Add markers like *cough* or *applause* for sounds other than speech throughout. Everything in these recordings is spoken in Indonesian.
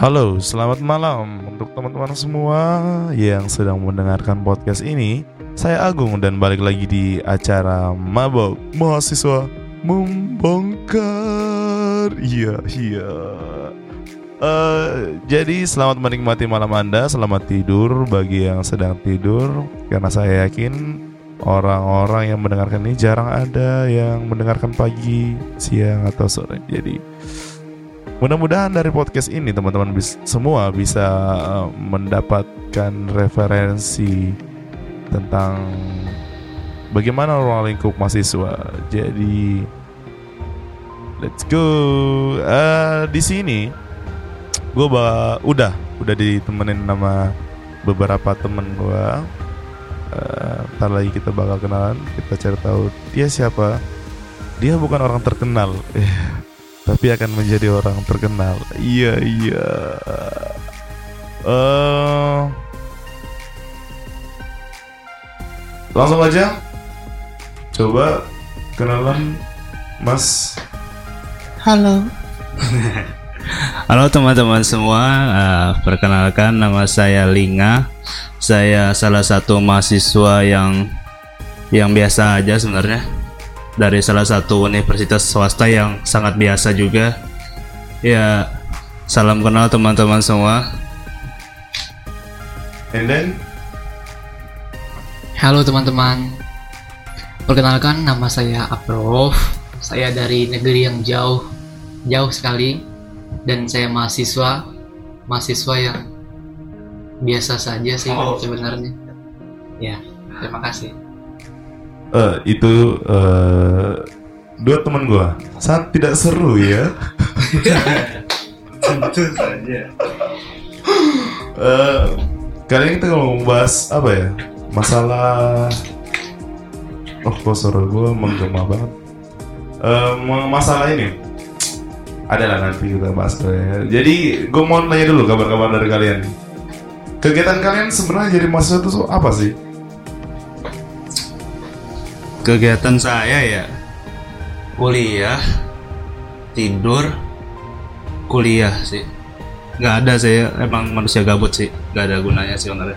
Halo, selamat malam untuk teman-teman semua yang sedang mendengarkan podcast ini. Saya Agung dan balik lagi di acara Mabok Mahasiswa Membongkar. Iya, iya. Eh, jadi selamat menikmati malam Anda, selamat tidur bagi yang sedang tidur karena saya yakin orang-orang yang mendengarkan ini jarang ada yang mendengarkan pagi, siang atau sore. Jadi mudah-mudahan dari podcast ini teman-teman bis- semua bisa eh, mendapatkan referensi tentang bagaimana ruang lingkup mahasiswa. Jadi let's go. Eh, di sini gue udah udah ditemenin sama beberapa temen gue Eh, ntar lagi kita bakal kenalan kita cari tahu dia siapa dia bukan orang terkenal *laughs* tapi akan menjadi orang terkenal. Iya iya. Eh langsung aja. Coba kenalan mas. Halo. *laughs* Halo teman-teman semua, Eh, perkenalkan nama saya Linga. Saya salah satu mahasiswa yang yang biasa aja sebenarnya dari salah satu universitas swasta yang sangat biasa juga. Ya, salam kenal teman-teman semua. and then Halo teman-teman. Perkenalkan nama saya Aprof. Saya dari negeri yang jauh, jauh sekali dan saya mahasiswa, mahasiswa yang biasa saja sih Oh. sebenarnya. Ya, terima kasih. Eh itu eh dua teman gua sangat tidak seru ya Tentu *laughs* saja. Eh, kali ini kita mau bahas apa ya? Masalah Oh, kok suara gue menggema banget. Ma- masalah ini adalah nanti kita bahas ya. Jadi gue mau nanya dulu kabar-kabar dari kalian. Kegiatan kalian sebenarnya jadi mahasiswa itu apa sih? Kegiatan saya ya kuliah, tidur, kuliah sih. Nggak ada saya emang manusia gabut sih, nggak ada gunanya sih sebenarnya.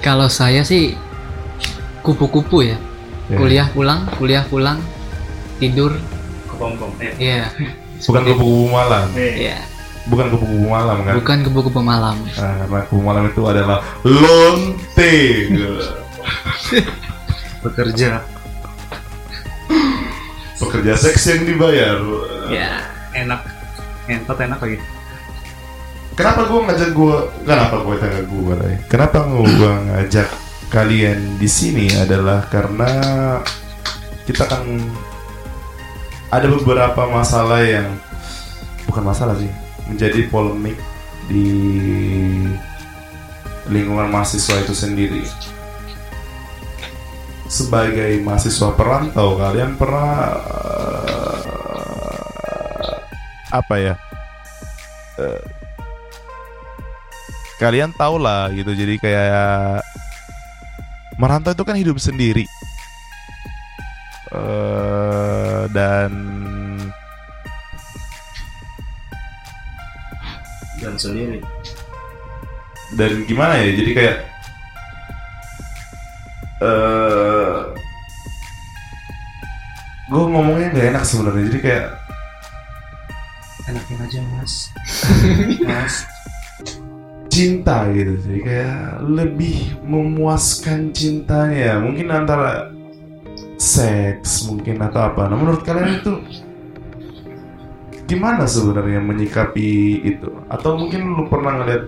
Kalau saya sih kupu-kupu ya. Ya. Kuliah pulang, kuliah pulang, tidur. Kepompong. Ya, Bukan kupu-kupu malam, ya. bukan kupu-kupu malam kan? Bukan kupu-kupu malam. Nah, karena kupu malam itu adalah lonte. *laughs* Bekerja. Pekerja seks yang dibayar. Ya. Enak. Entot enak lagi. Kenapa gue ngajak gue? Kenapa gue tanya gue? Ray? Kenapa gue ngajak kalian di sini adalah karena kita kan ada beberapa masalah yang bukan masalah sih menjadi polemik di lingkungan mahasiswa itu sendiri. Sebagai mahasiswa perantau, kalian pernah eh, apa ya? eh, kalian tau lah gitu jadi kayak merantau itu kan hidup sendiri Eh, dan Dan sendiri. dan gimana ya jadi kayak eh gue ngomongnya nggak enak sebenarnya jadi kayak Enakin aja mas. *laughs* mas. cinta gitu jadi kayak lebih memuaskan cintanya mungkin antara seks mungkin atau apa nah menurut kalian itu gimana sebenarnya menyikapi itu atau mungkin lu pernah ngeliat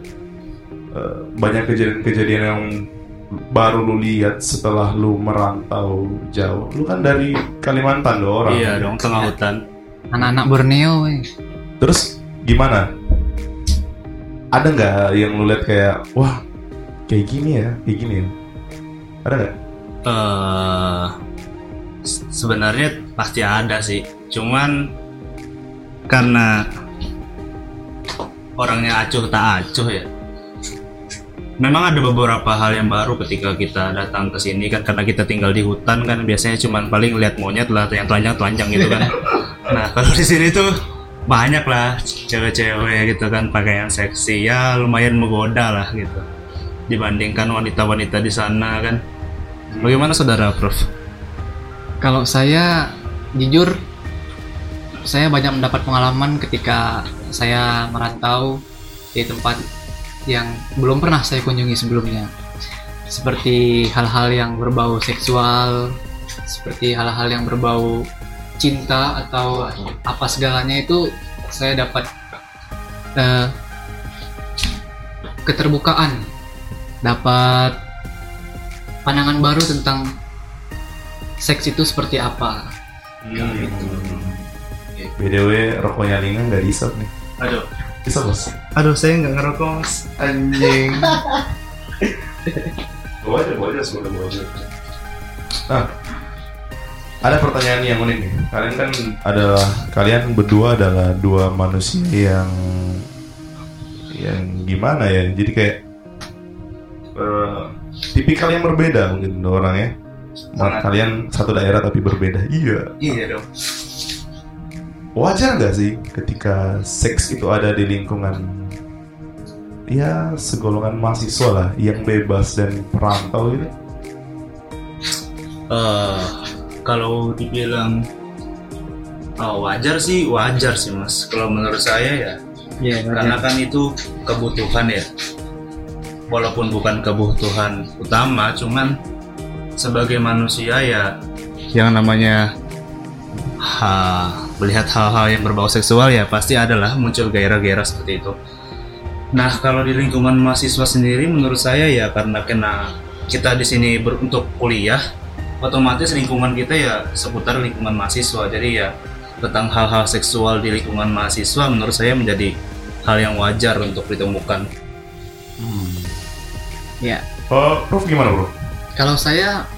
eh, banyak kejadian-kejadian yang baru lu lihat setelah lu merantau jauh lu kan dari Kalimantan dong orang Iya dong tengah hutan. Anak-anak Borneo, weh. Terus gimana? Ada nggak yang lu lihat kayak wah kayak gini ya, kayak gini ya? Ada nggak? se- sebenarnya pasti ada sih. Cuman karena orangnya acuh tak acuh ya. Memang ada beberapa hal yang baru ketika kita datang ke sini kan karena kita tinggal di hutan kan biasanya cuman paling lihat monyet lah yang telanjang-telanjang gitu kan. *laughs* Nah kalau di sini tuh banyak lah cewek-cewek gitu kan pakaian seksi ya lumayan menggoda lah gitu dibandingkan wanita-wanita di sana kan bagaimana saudara Prof? Kalau saya jujur saya banyak mendapat pengalaman ketika saya merantau di tempat yang belum pernah saya kunjungi sebelumnya. Seperti hal-hal yang berbau seksual, seperti hal-hal yang berbau cinta atau apa segalanya itu saya dapat eh, keterbukaan, dapat pandangan baru tentang seks itu seperti apa. BDW rokoknya Linga nggak diisap nih. Aduh, Bisa bos. Aduh saya nggak ngerokok mas. Anjing. *laughs* Bawa aja, bawa aja semuanya bawa aja. Nah, ada pertanyaan yang unik nih. Kalian kan adalah kalian berdua adalah dua manusia yang yang gimana ya? Jadi kayak eh, tipikal yang berbeda mungkin dua orang ya. Nah, Sangat. kalian satu daerah tapi berbeda. Iya. Iya dong. Wajar nggak sih ketika seks itu ada di lingkungan ya segolongan mahasiswa lah yang bebas dan perantau itu? Eh, kalau dibilang oh, wajar sih wajar sih mas. Kalau menurut saya ya Iya, karena kan itu kebutuhan ya. Walaupun bukan kebutuhan utama, cuman sebagai manusia ya yang namanya ha, melihat hal-hal yang berbau seksual ya pasti adalah muncul gairah-gairah seperti itu. Nah kalau di lingkungan mahasiswa sendiri menurut saya ya karena kena kita di sini ber- untuk kuliah otomatis lingkungan kita ya seputar lingkungan mahasiswa jadi ya tentang hal-hal seksual di lingkungan mahasiswa menurut saya menjadi hal yang wajar untuk ditemukan. Ya, Oh, Prof gimana bro? kalau saya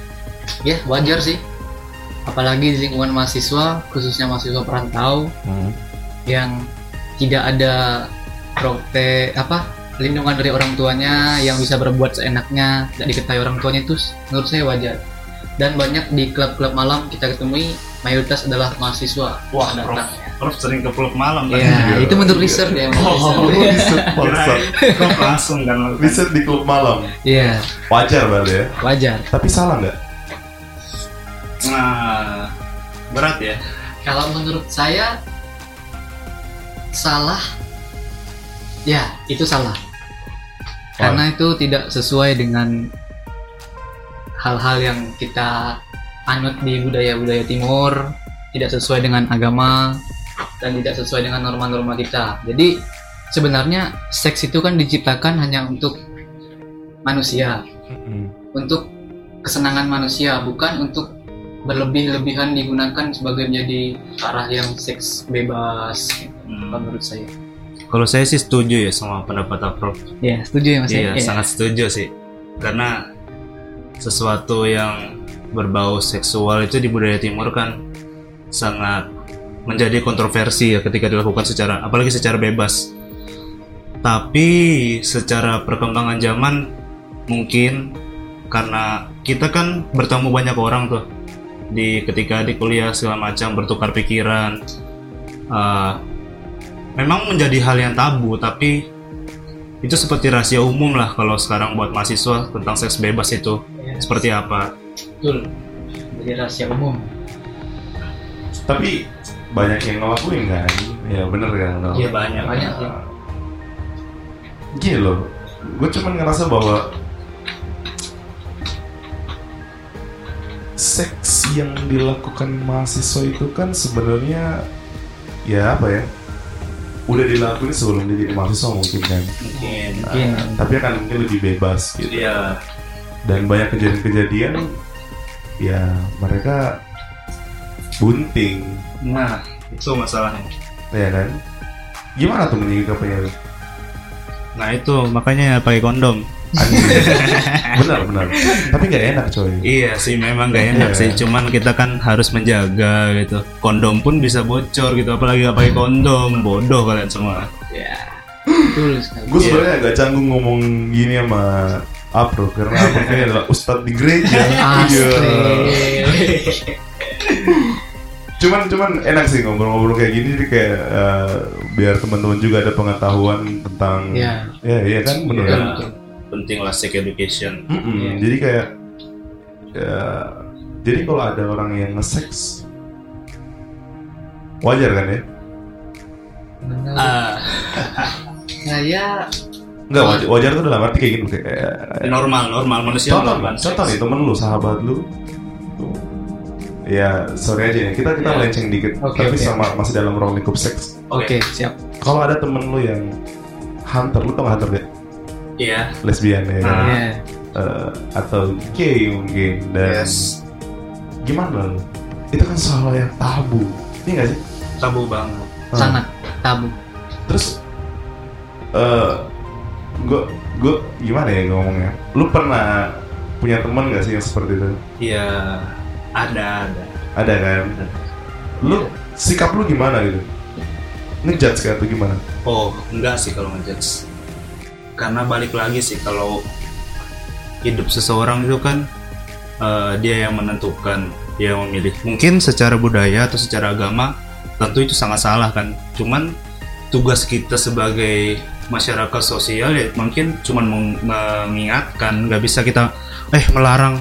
ya wajar sih. Apalagi di lingkungan mahasiswa, khususnya mahasiswa perantau yang tidak ada prote apa lindungan dari orang tuanya yang bisa berbuat seenaknya tidak diketahui orang tuanya itu menurut saya wajar dan banyak di klub-klub malam kita ketemui mayoritas adalah mahasiswa Wah, datang Prof sering ke klub malam kan? ya itu menurut riset ya Oh, riset. *laughs* Prof langsung kan Riset di klub malam. iya Wajar berarti ya. wajar Tapi salah nggak? Nah, berat ya. kalau menurut saya salah. Ya itu salah. Karena itu tidak sesuai dengan hal-hal yang kita anut di budaya-budaya timur tidak sesuai dengan agama dan tidak sesuai dengan norma-norma kita. Jadi sebenarnya seks itu kan diciptakan hanya untuk manusia. Untuk kesenangan manusia bukan untuk berlebih-lebihan digunakan sebagai menjadi arah yang seks bebas Hmm. menurut saya Kalau saya sih setuju ya sama pendapat Prof. ya setuju ya mas Iya, ya? sangat setuju sih. Karena sesuatu yang berbau seksual itu di budaya timur kan sangat menjadi kontroversi ya ketika dilakukan secara apalagi secara bebas. Tapi secara perkembangan zaman mungkin karena kita kan bertemu banyak orang tuh di ketika di kuliah segala macam bertukar pikiran. eh, memang menjadi hal yang tabu tapi itu seperti rahasia umum lah kalau sekarang buat mahasiswa tentang seks bebas itu Ya, seperti apa betul jadi rahasia umum Tapi banyak yang ngelakuin kan? Ya bener kan? Iya, banyak. banyak sih Gini loh, gue cuman ngerasa bahwa seks yang dilakukan mahasiswa itu kan sebenarnya ya apa ya? Udah dilakuin sebelum dia jadi mahasiswa mungkin kan. mungkin mungkin Tapi kan mungkin lebih bebas gitu. iya Dan banyak kejadian-kejadian ya mereka bunting, nah itu masalahnya ya kan? Gimana tuh menyikapinya? nah itu makanya pakai kondom. *laughs* benar benar. Tapi nggak enak coy. iya sih memang gak enak Iya. sih cuman kita kan harus menjaga gitu kondom pun bisa bocor gitu apalagi gak pakai kondom bodoh kalian semua ya betul sekali Gue sebenarnya agak canggung ngomong gini sama Apro karena Apro ini adalah ustadz di gereja. *laughs* Iya. Cuman cuman enak sih ngobrol-ngobrol kayak gini jadi kayak eh, biar teman-teman juga ada pengetahuan tentang Iya. ya iya kan bener Ya, kan? Penting lah sex education Mm-mm, Iya. Jadi kayak ya, jadi kalau ada orang yang nge-sex wajar kan ya? Ah, saya Enggak wajar, wajar tuh dalam arti kayak gini kayak normal normal manusia contoh melakukan contoh nih temen lu sahabat lu tuh. ya sorry aja ya kita kita Ya. melenceng dikit Oke, tapi oke. sama masih dalam ruang lingkup seks oke siap. kalau ada temen lu yang hunter lu tau gak hunter gak iya. Lesbian ya. Kan? Ah. Iya. Eh, atau gay mungkin dan yes. gimana lu itu kan soal yang tabu. Ini gak sih? Tabu banget. Hmm. Sangat tabu. terus eh gue gue gimana ya ngomongnya? Lu pernah punya teman gak sih yang seperti itu? Iya ada ada. Ada kan? Lu sikap lu gimana gitu? Ngejudge kayak atau gimana? Oh enggak sih kalau ngejudge karena balik lagi sih kalau hidup seseorang itu kan eh, dia yang menentukan dia yang memilih. Mungkin secara budaya atau secara agama tentu itu sangat salah kan. Cuman tugas kita sebagai masyarakat sosial ya mungkin cuman meng- mengingatkan nggak bisa kita eh melarang.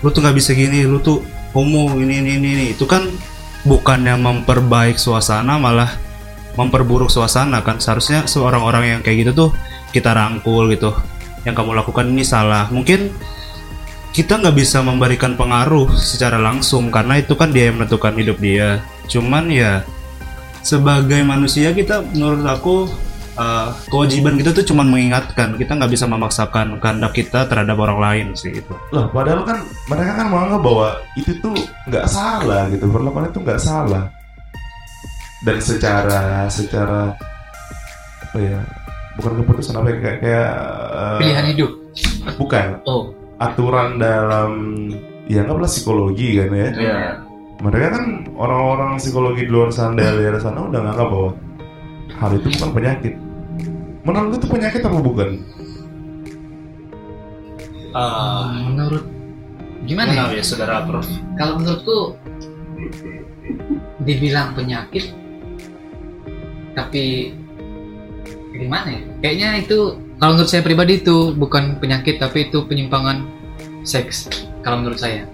Lu tuh nggak bisa gini lu tuh homo ini ini ini, ini. itu kan bukan yang memperbaik suasana malah memperburuk suasana kan. Seharusnya seorang orang yang kayak gitu tuh kita rangkul gitu. Yang kamu lakukan ini salah. Mungkin kita nggak bisa memberikan pengaruh secara langsung karena itu kan dia yang menentukan hidup dia. Cuman ya sebagai manusia kita menurut aku eh, kewajiban kita tuh cuman mengingatkan. Kita nggak bisa memaksakan kehendak kita terhadap orang lain sih itu lah padahal kan mereka kan menganggap bahwa itu tuh nggak salah gitu. Perlakuan itu nggak salah. Dan secara secara apa ya bukan keputusan apa ya kayak, kayak eh, Pilihan hidup. bukan Oh. aturan dalam ya anggaplah psikologi kan ya Iya. mereka kan orang-orang psikologi di luar sana dari daerah sana udah nganggap bahwa hal itu bukan penyakit menurut itu penyakit apa bukan Eh, menurut gimana ya? gimana ya saudara Prof Kalau menurutku dibilang penyakit tapi gimana ya? Kayaknya itu kalau menurut saya pribadi itu bukan penyakit tapi itu penyimpangan seks kalau menurut saya.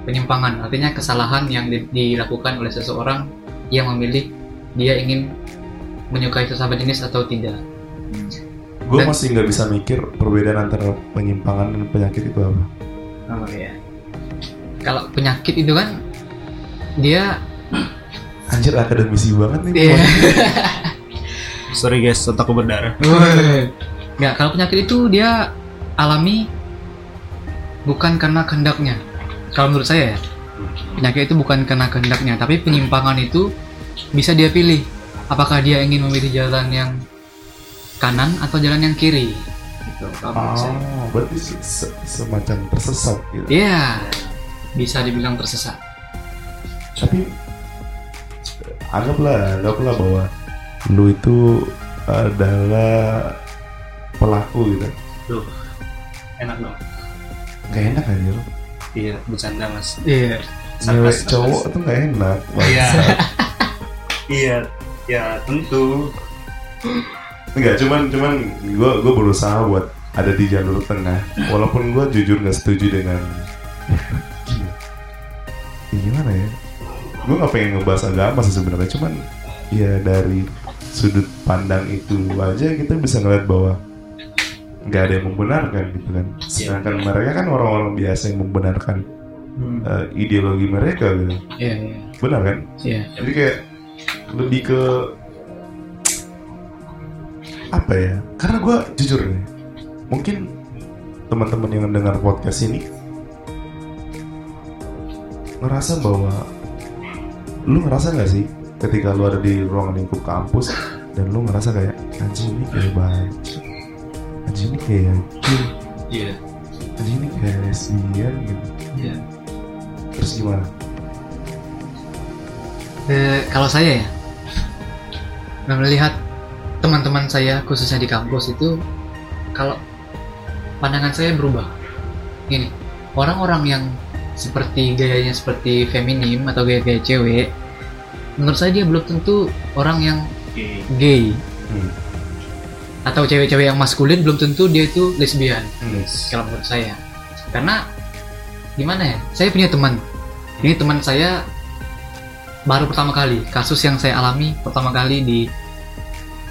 Penyimpangan artinya kesalahan yang di- dilakukan oleh seseorang yang memilih dia ingin menyukai sesama jenis atau tidak. gue Dan- masih nggak bisa mikir perbedaan antara penyimpangan dan penyakit itu apa Oh ya. Kalau penyakit itu kan dia anjir akademisi banget nih Iya. *laughs* sorry guys otakku berdarah Nggak, kalau penyakit itu dia alami bukan karena kehendaknya. Kalau menurut saya ya, penyakit itu bukan karena kehendaknya, tapi penyimpangan itu bisa dia pilih. Apakah dia ingin memilih jalan yang kanan atau jalan yang kiri? Gitu, kalau menurut saya. oh berarti se- se- semacam tersesat gitu Iya, bisa dibilang tersesat. tapi anggaplah anggaplah bahwa lu itu adalah pelaku gitu Duh, enak dong nggak enak aja lu iya bercanda mas Iya. Cewek Sarkas, cowok tuh nggak enak Iya. *laughs* iya ya tentu Enggak, cuman cuman gue gue berusaha buat ada di jalur tengah. Walaupun gue jujur nggak setuju dengan. *laughs* Ya, gimana ya? Gue nggak pengen ngebahas agama sih sebenarnya, cuman ya dari sudut pandang itu aja kita bisa ngeliat bahwa nggak ada yang membenarkan gitu kan. Sedangkan mereka kan orang-orang biasa yang membenarkan Hmm. eh, ideologi mereka gitu. Iya, iya. Benar kan? Iya. Jadi kayak lebih ke apa ya? Karena gue jujur nih, mungkin teman-teman yang mendengar podcast ini ngerasa bahwa lu ngerasa nggak sih ketika lu ada di ruang lingkup kampus dan lu ngerasa kayak anjing ini kayak baju, anjing ini kayak gay, iya. Anjing ini kayak lesbian gitu. iya. Terus gimana? Eh, kalau saya ya melihat teman-teman saya khususnya di kampus itu kalau pandangan saya berubah. Gini orang-orang yang seperti gayanya seperti feminim atau gaya-gaya cewek menurut saya dia belum tentu orang yang gay. Hmm. atau cewek-cewek yang maskulin belum tentu dia itu lesbian. Hmm. kalau menurut saya. Karena gimana ya? Saya punya teman. Ini teman saya baru pertama kali. Kasus yang saya alami pertama kali di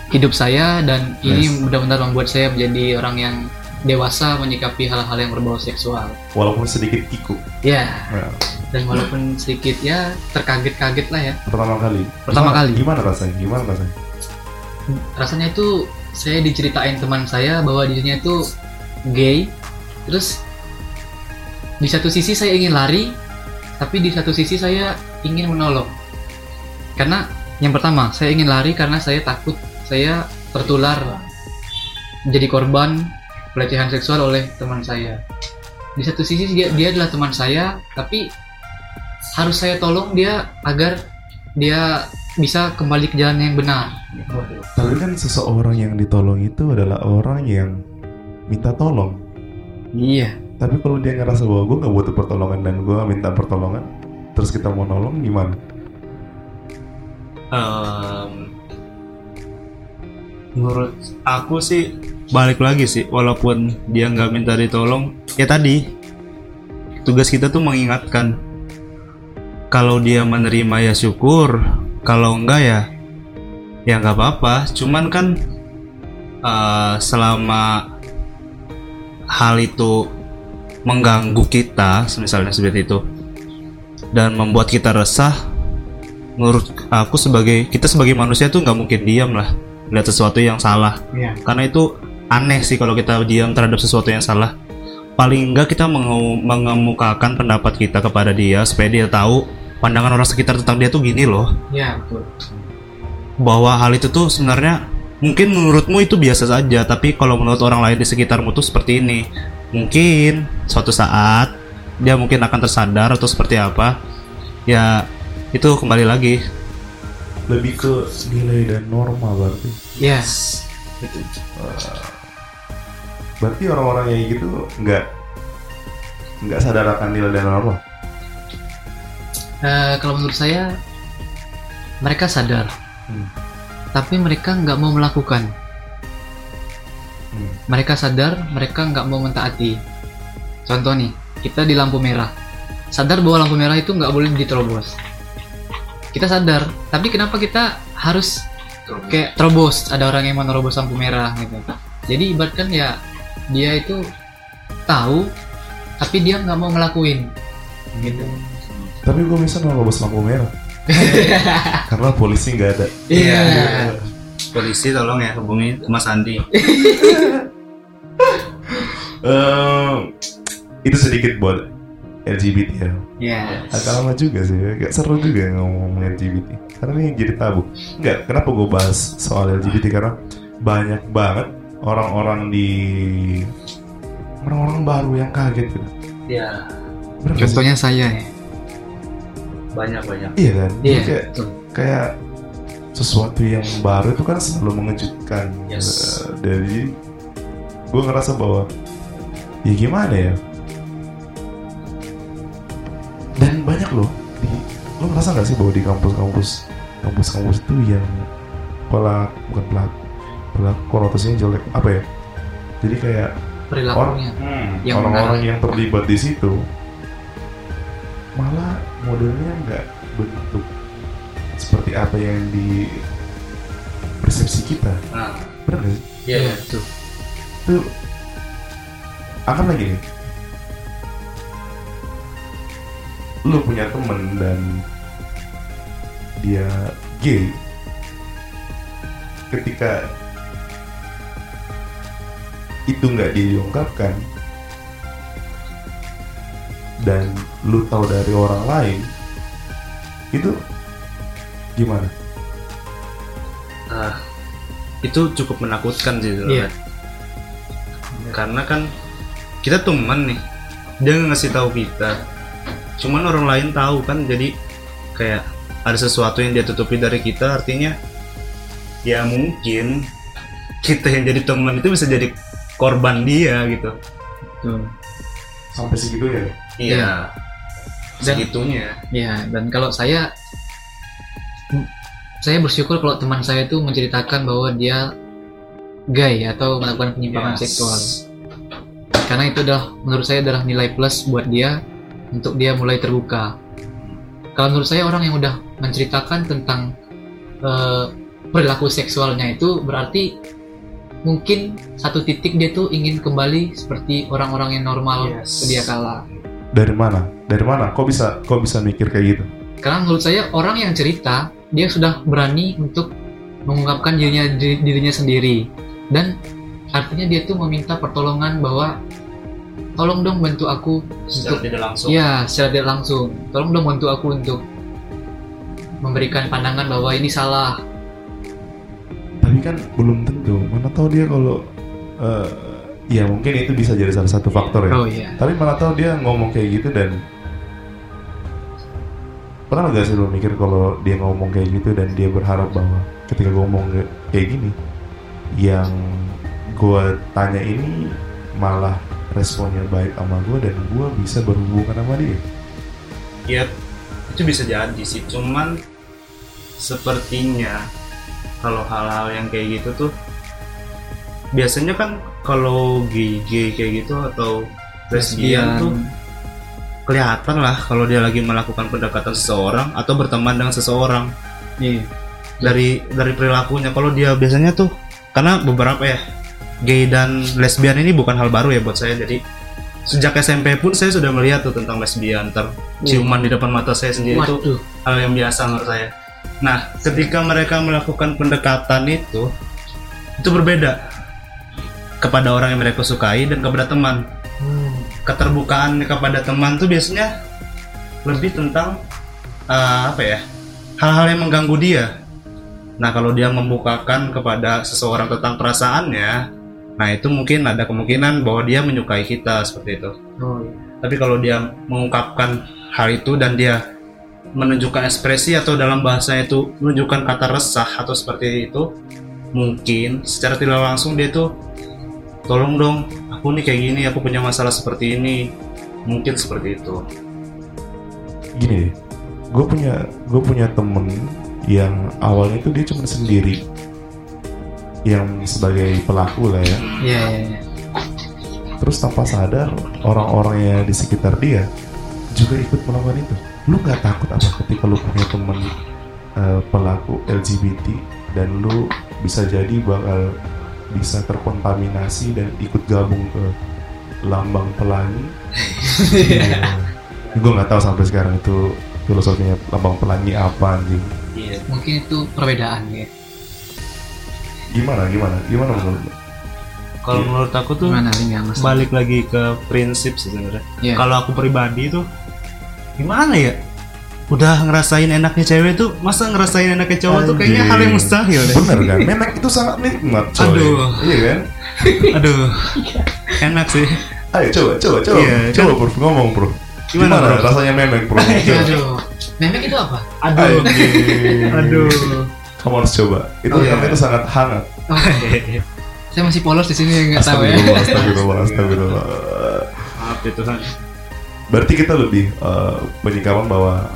hidup saya dan ini Yes. benar-benar membuat saya menjadi orang yang dewasa menyikapi hal-hal yang berbau seksual Walaupun sedikit kiku. ya Nah, dan walaupun sedikit ya terkaget-kaget lah ya pertama kali. Pertama Gimana- kali. Gimana rasanya? Gimana rasanya? rasanya itu saya diceritain teman saya bahwa dirinya itu gay terus di satu sisi saya ingin lari tapi di satu sisi saya ingin menolong karena yang pertama saya ingin lari karena saya takut saya tertular menjadi korban pelecehan seksual oleh teman saya di satu sisi dia, dia adalah teman saya tapi harus saya tolong dia agar dia bisa kembali ke jalan yang benar Tapi kan seseorang yang ditolong itu adalah orang yang minta tolong. iya Tapi kalau dia ngerasa bahwa gue nggak butuh pertolongan dan gue minta pertolongan, terus kita mau nolong gimana? Em, menurut aku sih balik lagi sih walaupun dia nggak minta ditolong. Ya tadi tugas kita tuh mengingatkan kalau dia menerima ya syukur kalau enggak ya ya nggak apa-apa. Cuman kan eh, selama hal itu mengganggu kita misalnya seperti itu dan membuat kita resah menurut aku sebagai kita sebagai manusia tuh nggak mungkin diam lah lihat sesuatu yang salah. Iya. karena itu aneh sih kalau kita diam terhadap sesuatu yang salah paling enggak kita menge- mengemukakan pendapat kita kepada dia supaya dia tahu pandangan orang sekitar tentang dia tuh gini loh Iya, betul. bahwa hal itu tuh sebenarnya mungkin menurutmu itu biasa saja tapi kalau menurut orang lain di sekitarmu tuh seperti ini mungkin suatu saat dia mungkin akan tersadar atau seperti apa ya itu kembali lagi Lebih ke nilai dan norma berarti. Yes. Berarti orang-orang yang gitu nggak nggak sadar akan nilai dan norma. Eh, kalau menurut saya mereka sadar, Hmm. tapi mereka nggak mau melakukan. Hmm. Mereka sadar, mereka nggak mau mentaati. Contoh nih, kita di lampu merah, sadar bahwa lampu merah itu nggak boleh diterobos. Kita sadar, tapi kenapa kita harus kayak terobos? Ada orang yang mau nerobos lampu merah gitu. Jadi ibaratkan ya dia itu tahu, tapi dia nggak mau ngelakuin. Gitu. Tapi gue bisa nerobos lampu merah. *laughs* Karena polisi nggak ada. Iya. polisi tolong ya hubungi Mas Andi *laughs* Eh, itu sedikit buat LGBT ya. Iya. Agak lama juga sih, agak seru juga ngomong LGBT. Karena ini jadi tabu. Enggak, kenapa gue bahas soal LGBT karena banyak banget orang-orang di orang-orang baru yang kaget gitu. ya sih? Contohnya saya ya. banyak banyak Iya kan? Iya. kayak, kayak sesuatu yang baru itu kan selalu mengejutkan. Yes. Eh, Jadi gue ngerasa bahwa ya gimana ya? Dan banyak loh. Di, lo ngerasa nggak sih bahwa di kampus-kampus kampus-kampus itu yang pelak bukan pelak pelak konotasinya jelek apa ya? Jadi kayak perilakunya. Yang orang-orang yang terlibat di situ malah modelnya nggak bentuk seperti apa yang di persepsi kita nah benar nggak sih iya betul. itu akan lagi nih lu punya temen dan dia gay ketika itu nggak diungkapkan dan lu tahu dari orang lain itu gimana? Ah, itu cukup menakutkan sih sebenarnya. Iya. Karena kan kita teman nih, dia nggak ngasih tahu kita. Cuman orang lain tahu kan, jadi kayak ada sesuatu yang dia tutupi dari kita, artinya ya mungkin kita yang jadi teman itu bisa jadi korban dia gitu. Betul. Sampai segitu ya? Iya. segitunya Ya, dan kalau saya saya bersyukur kalau teman saya itu menceritakan bahwa dia gay atau melakukan penyimpangan Yes. seksual. Karena itu adalah menurut saya adalah nilai plus buat dia untuk dia mulai terbuka. Kalau menurut saya orang yang udah menceritakan tentang eh, perilaku seksualnya itu berarti mungkin satu titik dia tuh ingin kembali seperti orang-orang yang normal Yes. sedia kala. Dari mana? Dari mana? Kok bisa kok bisa mikir kayak gitu? Karena menurut saya orang yang cerita dia sudah berani untuk mengungkapkan dirinya diri- dirinya sendiri dan artinya dia tuh meminta pertolongan bahwa tolong dong bantu aku secara untuk tidak langsung ya secara tidak langsung tolong dong bantu aku untuk memberikan pandangan bahwa ini salah Tapi kan belum tentu. Mana tahu dia kalau eh, ya mungkin itu bisa jadi salah satu faktor ya. oh iya Tapi mana tahu dia ngomong kayak gitu dan pernah gak sih lo mikir kalau dia ngomong kayak gitu dan dia berharap bahwa ketika gue ngomong kayak- kayak gini yang gue tanya ini malah responnya baik sama gue dan gue bisa berhubungan sama dia. ya itu bisa jadi sih cuman sepertinya kalau hal-hal yang kayak gitu tuh biasanya kan kalau gay gay kayak gitu atau lesbian tuh kelihatan lah kalau dia lagi melakukan pendekatan seseorang atau berteman dengan seseorang. Iya. Dari dari perilakunya. Kalau dia biasanya tuh karena beberapa ya gay dan lesbian ini bukan hal baru ya buat saya. Jadi sejak SMP pun saya sudah melihat tuh tentang lesbian. Terciuman di depan mata saya sendiri itu waduh. hal yang biasa menurut saya nah ketika mereka melakukan pendekatan itu itu berbeda kepada orang yang mereka sukai dan kepada teman Hmm. keterbukaan kepada teman tuh biasanya lebih tentang eh, apa ya hal-hal yang mengganggu dia. Nah kalau dia membukakan kepada seseorang tentang perasaannya, nah itu mungkin ada kemungkinan bahwa dia menyukai kita seperti itu. oh iya Tapi kalau dia mengungkapkan hal itu dan dia menunjukkan ekspresi atau dalam bahasa itu menunjukkan kata resah atau seperti itu, mungkin secara tidak langsung dia tuh tolong dong, aku nih kayak gini, aku punya masalah seperti ini, mungkin seperti itu. Gini gue punya gue punya temen yang awalnya itu dia cuma sendiri yang sebagai pelaku lah ya iya iya iya. terus tanpa sadar orang-orang yang di sekitar dia juga ikut melakukan itu lu nggak takut apa ketika lu punya temen eh, pelaku LGBT dan lu bisa jadi bakal bisa terkontaminasi dan ikut gabung ke lambang pelangi *laughs* gue nggak tahu sampai sekarang itu filosofinya lambang pelangi apa anjing Iya. mungkin itu perbedaan ya gimana gimana gimana menurut lu? Kalau Iya. menurut aku tuh gimana balik lagi ke prinsip sih sebenarnya. Iya. Kalau aku pribadi tuh gimana ya? Udah ngerasain enaknya cewek tuh, masa ngerasain enaknya cowok tuh kayaknya hal yang mustahil deh. bener kan? Memek itu sangat nikmat coy. Aduh. iya kan? Aduh, enak sih. ayo coba coba coba. Iya, coba bro. Ngomong bro. Gimana, gimana, bro? rasanya memek bro? *laughs* Aduh memek itu apa? Aduh, aduh. kamu harus coba. Itu Oh, iya. karena itu sangat hangat. Saya masih polos di sini nggak tahu ya. Astagfirullah astagfirullah astagfirullah. Maaf ya Tuhan. Berarti kita lebih eh, penyikapan bahwa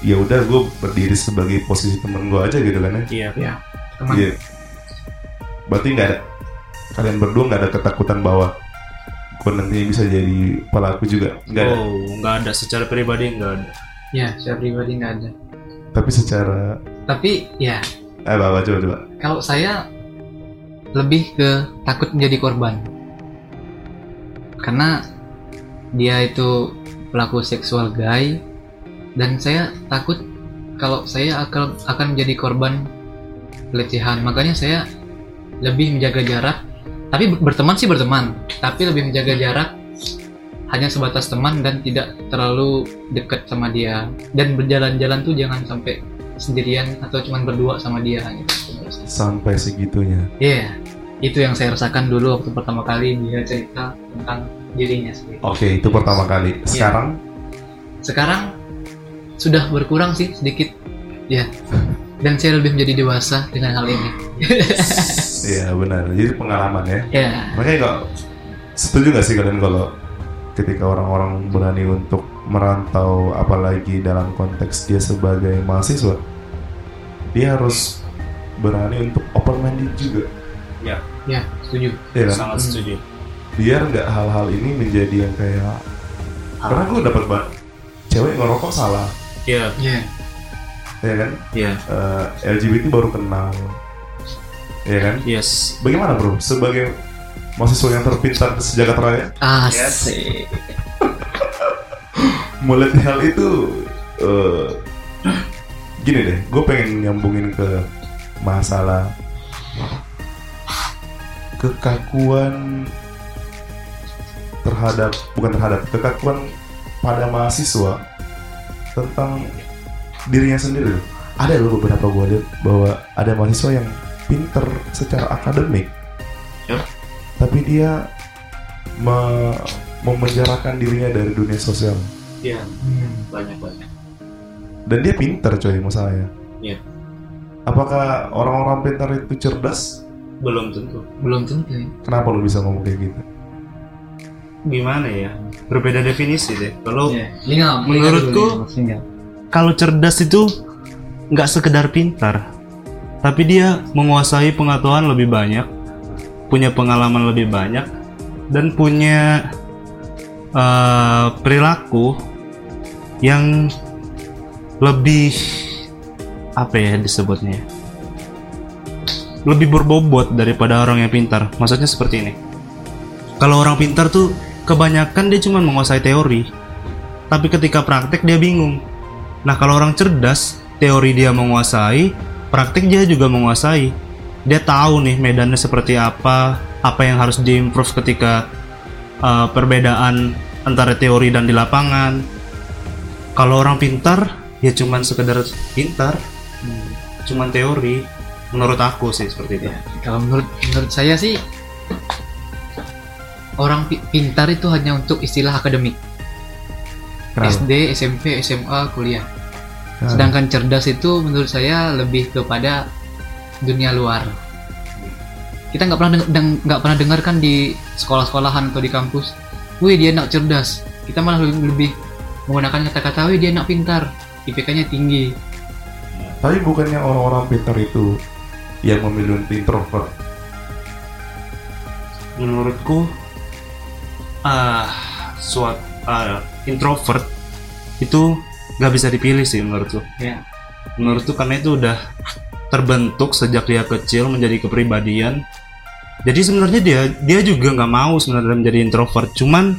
ya udah gue berdiri sebagai posisi temen gue aja gitu kan ya Iya. ya teman Iya. Berarti nggak ada kalian berdua nggak ada ketakutan bahwa gue nanti bisa jadi pelaku juga nggak ada. Oh, nggak ada secara pribadi nggak ada. ya saya pribadi nggak ada Tapi secara tapi ya eh bawa coba coba. kalau saya lebih ke takut menjadi korban karena dia itu pelaku seksual gay. Dan saya takut kalau saya akan akan menjadi korban pelecehan. Makanya saya lebih menjaga jarak. Tapi ber- berteman sih berteman. Tapi lebih menjaga jarak hanya sebatas teman dan tidak terlalu dekat sama dia. Dan berjalan-jalan tuh jangan sampai sendirian atau cuman berdua sama dia gitu. Sampai segitunya. Iya, itu yang saya rasakan dulu waktu pertama kali dia cerita tentang dirinya sendiri. Oke itu pertama kali. Iya. Sekarang Sekarang sudah berkurang sih sedikit, ya. Dan saya lebih menjadi dewasa dengan hal ini. *laughs* Iya benar. Jadi pengalaman ya. ya, Makanya kok setuju nggak sih kalian kalau ketika orang-orang berani untuk merantau apalagi dalam konteks dia sebagai mahasiswa dia harus berani untuk open minded juga Ya, ya setuju ya kan? sangat setuju. Biar nggak hal-hal ini menjadi yang kayak karena gue dapat banget cewek ngerokok salah. Iya, ya ya kan? Iya, Eh, LGBT baru kenal. Ya kan? Yes. bagaimana bro? Sebagai mahasiswa yang terpintar sejagat raya? Asik. *laughs* Melihat hal itu eh, gini deh. Gue pengen nyambungin ke masalah kekakuan terhadap bukan terhadap kekakuan pada mahasiswa tentang dirinya sendiri ada loh beberapa gue lihat bahwa ada mahasiswa yang pinter secara akademik Yep. tapi dia me- memenjarakan dirinya dari dunia sosial Iya, Hmm. banyak banyak. dan dia pintar coy masalahnya Iya. apakah orang-orang pintar itu cerdas Belum tentu. belum tentu ya. kenapa lu bisa ngomong kayak gitu Gimana ya? Berbeda definisi deh. Kalau Ya. Linga, Menurutku- kalau cerdas itu nggak sekedar pintar, tapi dia menguasai pengetahuan lebih banyak, punya pengalaman lebih banyak, dan punya eh, perilaku yang lebih apa ya disebutnya? Lebih berbobot daripada orang yang pintar. Maksudnya seperti ini. Kalau orang pintar tuh kebanyakan dia cuma menguasai teori, tapi ketika praktek dia bingung. Nah, kalau orang cerdas, teori dia menguasai, praktik dia juga menguasai. Dia tahu nih medannya seperti apa, apa yang harus diimprove ketika uh, perbedaan antara teori dan di lapangan. Kalau orang pintar, ya cuman sekedar pintar, cuman teori. Menurut aku sih seperti itu. Kalau menurut menurut saya sih orang pi- pintar itu hanya untuk istilah akademik. Kenapa? SD, SMP, SMA, kuliah. Nah, Sedangkan cerdas itu menurut saya lebih kepada dunia luar. Kita nggak pernah nggak pernah dengarkan di sekolah-sekolahan atau di kampus, wih dia anak cerdas. Kita malah lebih, lebih menggunakan kata-kata, wih dia anak pintar, IPK-nya tinggi. tapi bukannya orang-orang pintar itu yang memilih untuk introvert menurutku ah suat ah, introvert itu nggak bisa dipilih sih menurutku Ya. menurutku karena itu udah terbentuk sejak dia kecil menjadi kepribadian. Jadi sebenarnya dia dia juga nggak mau sebenarnya menjadi introvert. Cuman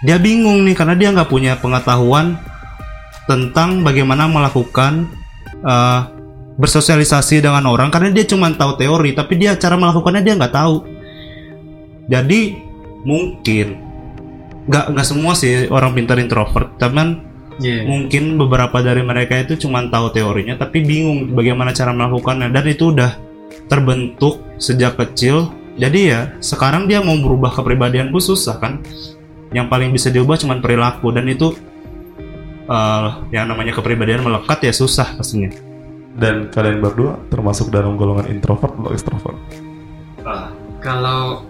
dia bingung nih karena dia nggak punya pengetahuan tentang bagaimana melakukan eh, bersosialisasi dengan orang. Karena dia cuma tahu teori tapi dia cara melakukannya dia nggak tahu. Jadi mungkin nggak nggak semua sih orang pintar introvert teman Iya. mungkin beberapa dari mereka itu cuma tahu teorinya tapi bingung bagaimana cara melakukannya. Dan itu udah terbentuk sejak kecil. Jadi ya sekarang dia mau berubah kepribadian pun susah kan. Yang paling bisa diubah cuma perilaku dan itu eh, yang namanya kepribadian melekat ya susah pastinya. Dan kalian berdua termasuk dalam golongan introvert atau extrovert? Kalau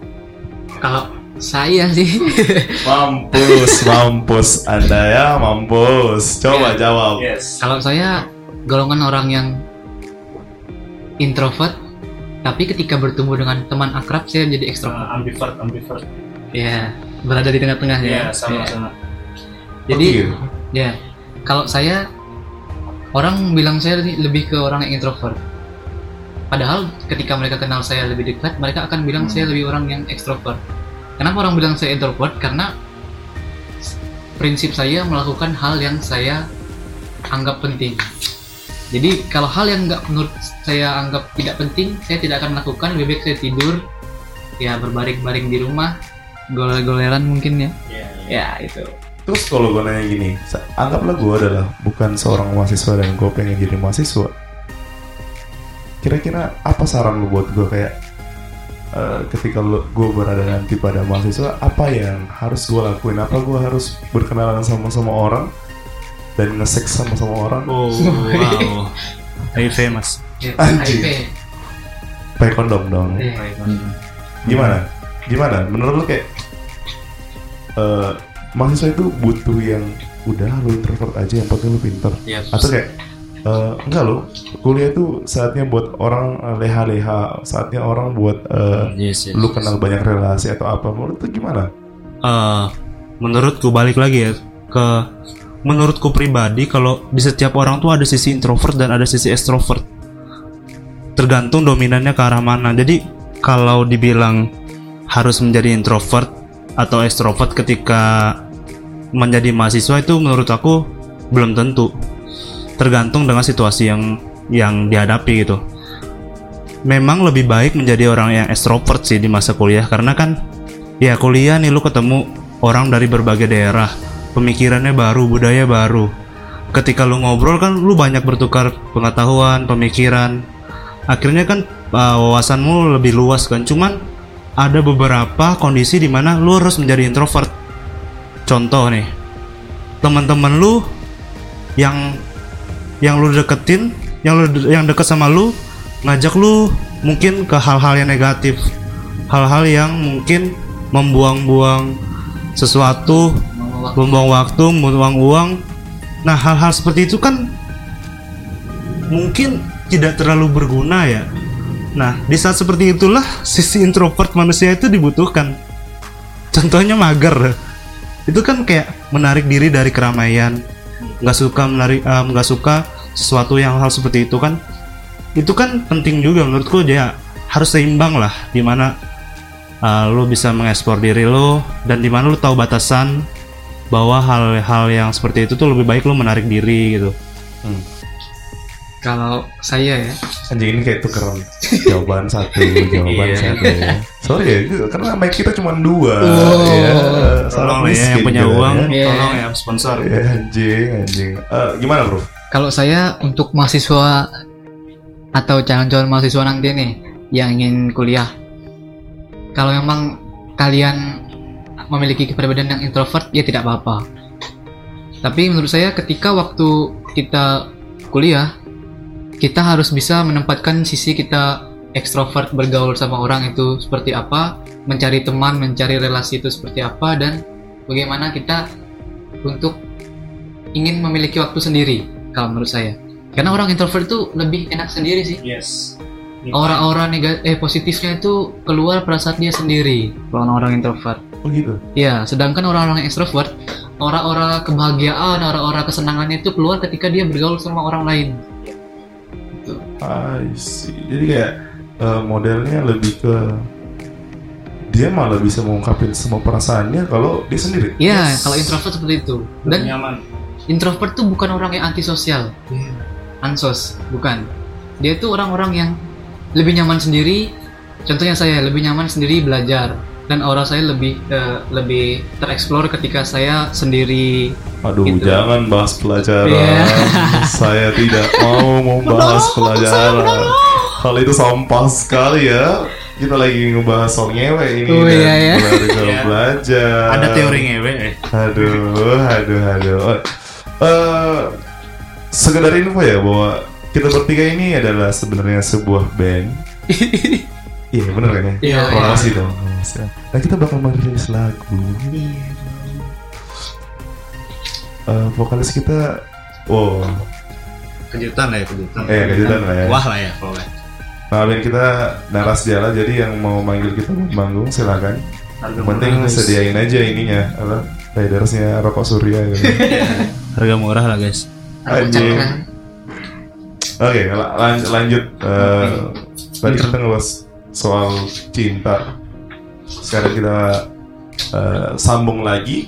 kalau saya sih *laughs* mampus mampus anda ya mampus coba jawab yes kalau saya golongan orang yang introvert tapi ketika bertemu dengan teman akrab saya menjadi ekstrovert. ambivert ambivert Ya, berada di tengah-tengah ya. ya sama Ya. sama Jadi ya, kalau saya orang bilang saya lebih- lebih ke orang yang introvert. Padahal ketika mereka kenal saya lebih dekat, mereka akan bilang saya lebih orang yang ekstrovert. Kenapa orang bilang saya introvert? Karena prinsip saya melakukan hal yang saya anggap penting. Jadi kalau hal yang nggak menurut saya anggap tidak penting, saya tidak akan melakukan. Lebih baik saya tidur, ya berbaring-baring di rumah, goler-goleran mungkin ya. Ya itu. Terus kalau gue nanya gini, anggaplah gue adalah bukan seorang mahasiswa dan gue pengen jadi mahasiswa. Kira-kira apa saran lu buat gue kayak eh, ketika gue berada nanti pada mahasiswa, apa yang harus gue lakuin? Apa gue harus berkenalan sama sama orang dan nge-sex sama sama orang? oh wow HIV mas Anjing. Pakai kondom dong. Gimana? Gimana? Menurut lu kayak eh, mahasiswa itu butuh yang udah lu introvert aja yang penting lu pinter ya atau kayak eh, enggak lo kuliah itu saatnya buat orang eh, leha-leha saatnya orang buat eh, Yes, yes. lu kenal banyak relasi atau apa. Menurut lu gimana? Eh, menurutku balik lagi ya ke menurutku pribadi kalau di setiap orang tuh ada sisi introvert dan ada sisi extrovert. Tergantung dominannya ke arah mana. Jadi kalau dibilang harus menjadi introvert atau extrovert ketika menjadi mahasiswa itu menurut aku belum tentu tergantung dengan situasi yang yang dihadapi gitu. Memang lebih baik menjadi orang yang extrovert sih di masa kuliah karena kan ya kuliah nih lu ketemu orang dari berbagai daerah pemikirannya baru budaya baru. Ketika lu ngobrol kan lu banyak bertukar pengetahuan pemikiran. Akhirnya kan uh, wawasanmu lebih luas kan. Cuman ada beberapa kondisi di mana lu harus menjadi introvert. Contoh nih teman-teman lu yang yang lu deketin yang lu yang deket sama lu ngajak lu mungkin ke hal-hal yang negatif. Hal-hal yang mungkin membuang-buang sesuatu membuang waktu membuang uang. Nah hal-hal seperti itu kan mungkin tidak terlalu berguna ya. Nah di saat seperti itulah sisi introvert manusia itu dibutuhkan. Contohnya mager. Itu kan kayak menarik diri dari keramaian nggak suka menarik eh, nggak suka sesuatu yang hal seperti itu kan itu kan penting juga menurutku dia harus seimbang lah di mana uh, lo bisa mengeksplor diri lo dan di mana lo tahu batasan bahwa hal-hal yang seperti itu tuh lebih baik lo menarik diri gitu kalau saya ya. Anjing ini kayak tukeran. Jawaban satu jawaban Iya. satu. Ya. sorry ya karena mic kita cuma dua. Oh. ya tolong ya yang punya uang ya. Tolong ya sponsor. Ya, anjing anjing. Eh, gimana bro? Kalau saya untuk mahasiswa atau calon-calon mahasiswa nanti nih yang ingin kuliah. Kalau memang kalian memiliki kepribadian yang introvert ya tidak apa-apa. Tapi menurut saya ketika waktu kita kuliah kita harus bisa menempatkan sisi kita ekstrovert bergaul sama orang itu seperti apa mencari teman mencari relasi itu seperti apa dan bagaimana kita untuk ingin memiliki waktu sendiri kalau menurut saya. Karena orang introvert itu lebih enak sendiri sih. Yes. Aura-aura negatif eh positifnya itu keluar pada saat dia sendiri kalau orang introvert. Oh gitu? Ya sedangkan orang-orang yang ekstrovert aura-aura kebahagiaan aura-aura kesenangannya itu keluar ketika dia bergaul sama orang lain. I see. jadi kayak eh, modelnya lebih ke dia malah bisa mengungkapin semua perasaannya kalau dia sendiri. Ya Yes. kalau introvert seperti itu. Dan nyaman. introvert tuh bukan orang yang antisosial. Ansos bukan. Dia itu orang-orang yang lebih nyaman sendiri. Contohnya saya lebih nyaman sendiri belajar dan aura saya lebih eh, lebih tereksplor ketika saya sendiri Aduh, Gitu. jangan bahas pelajaran. Iya. *laughs* Saya tidak mau membahas pelajaran. Hal itu sampah sekali ya. Kita lagi ngebahas soal ngewe ini Oh, dan iya, iya. keluarga *laughs* Iya. belajar. ada teori ngewe eh. Aduh, aduh, aduh. Eh, sekedar info ya bahwa kita bertiga ini adalah sebenarnya sebuah band. *laughs* Iya bener kan ya? Iya, Promosi dong. promosi. Nah kita bakal merilis lagu. Eh, vokalis kita, wow, kejutan lah ya kejutan Eh, kejutan lah ya. wah lah ya pokoknya maafin kita naras jala jadi yang mau manggil kita buat manggung silakan. penting murah, guys. sediain aja ininya apa ridersnya rokok surya gitu. *laughs* harga murah lah guys Anjing. Oke, la- lan- lanjut. Eh, tadi kita ngebahas soal cinta. Sekarang kita eh, sambung lagi.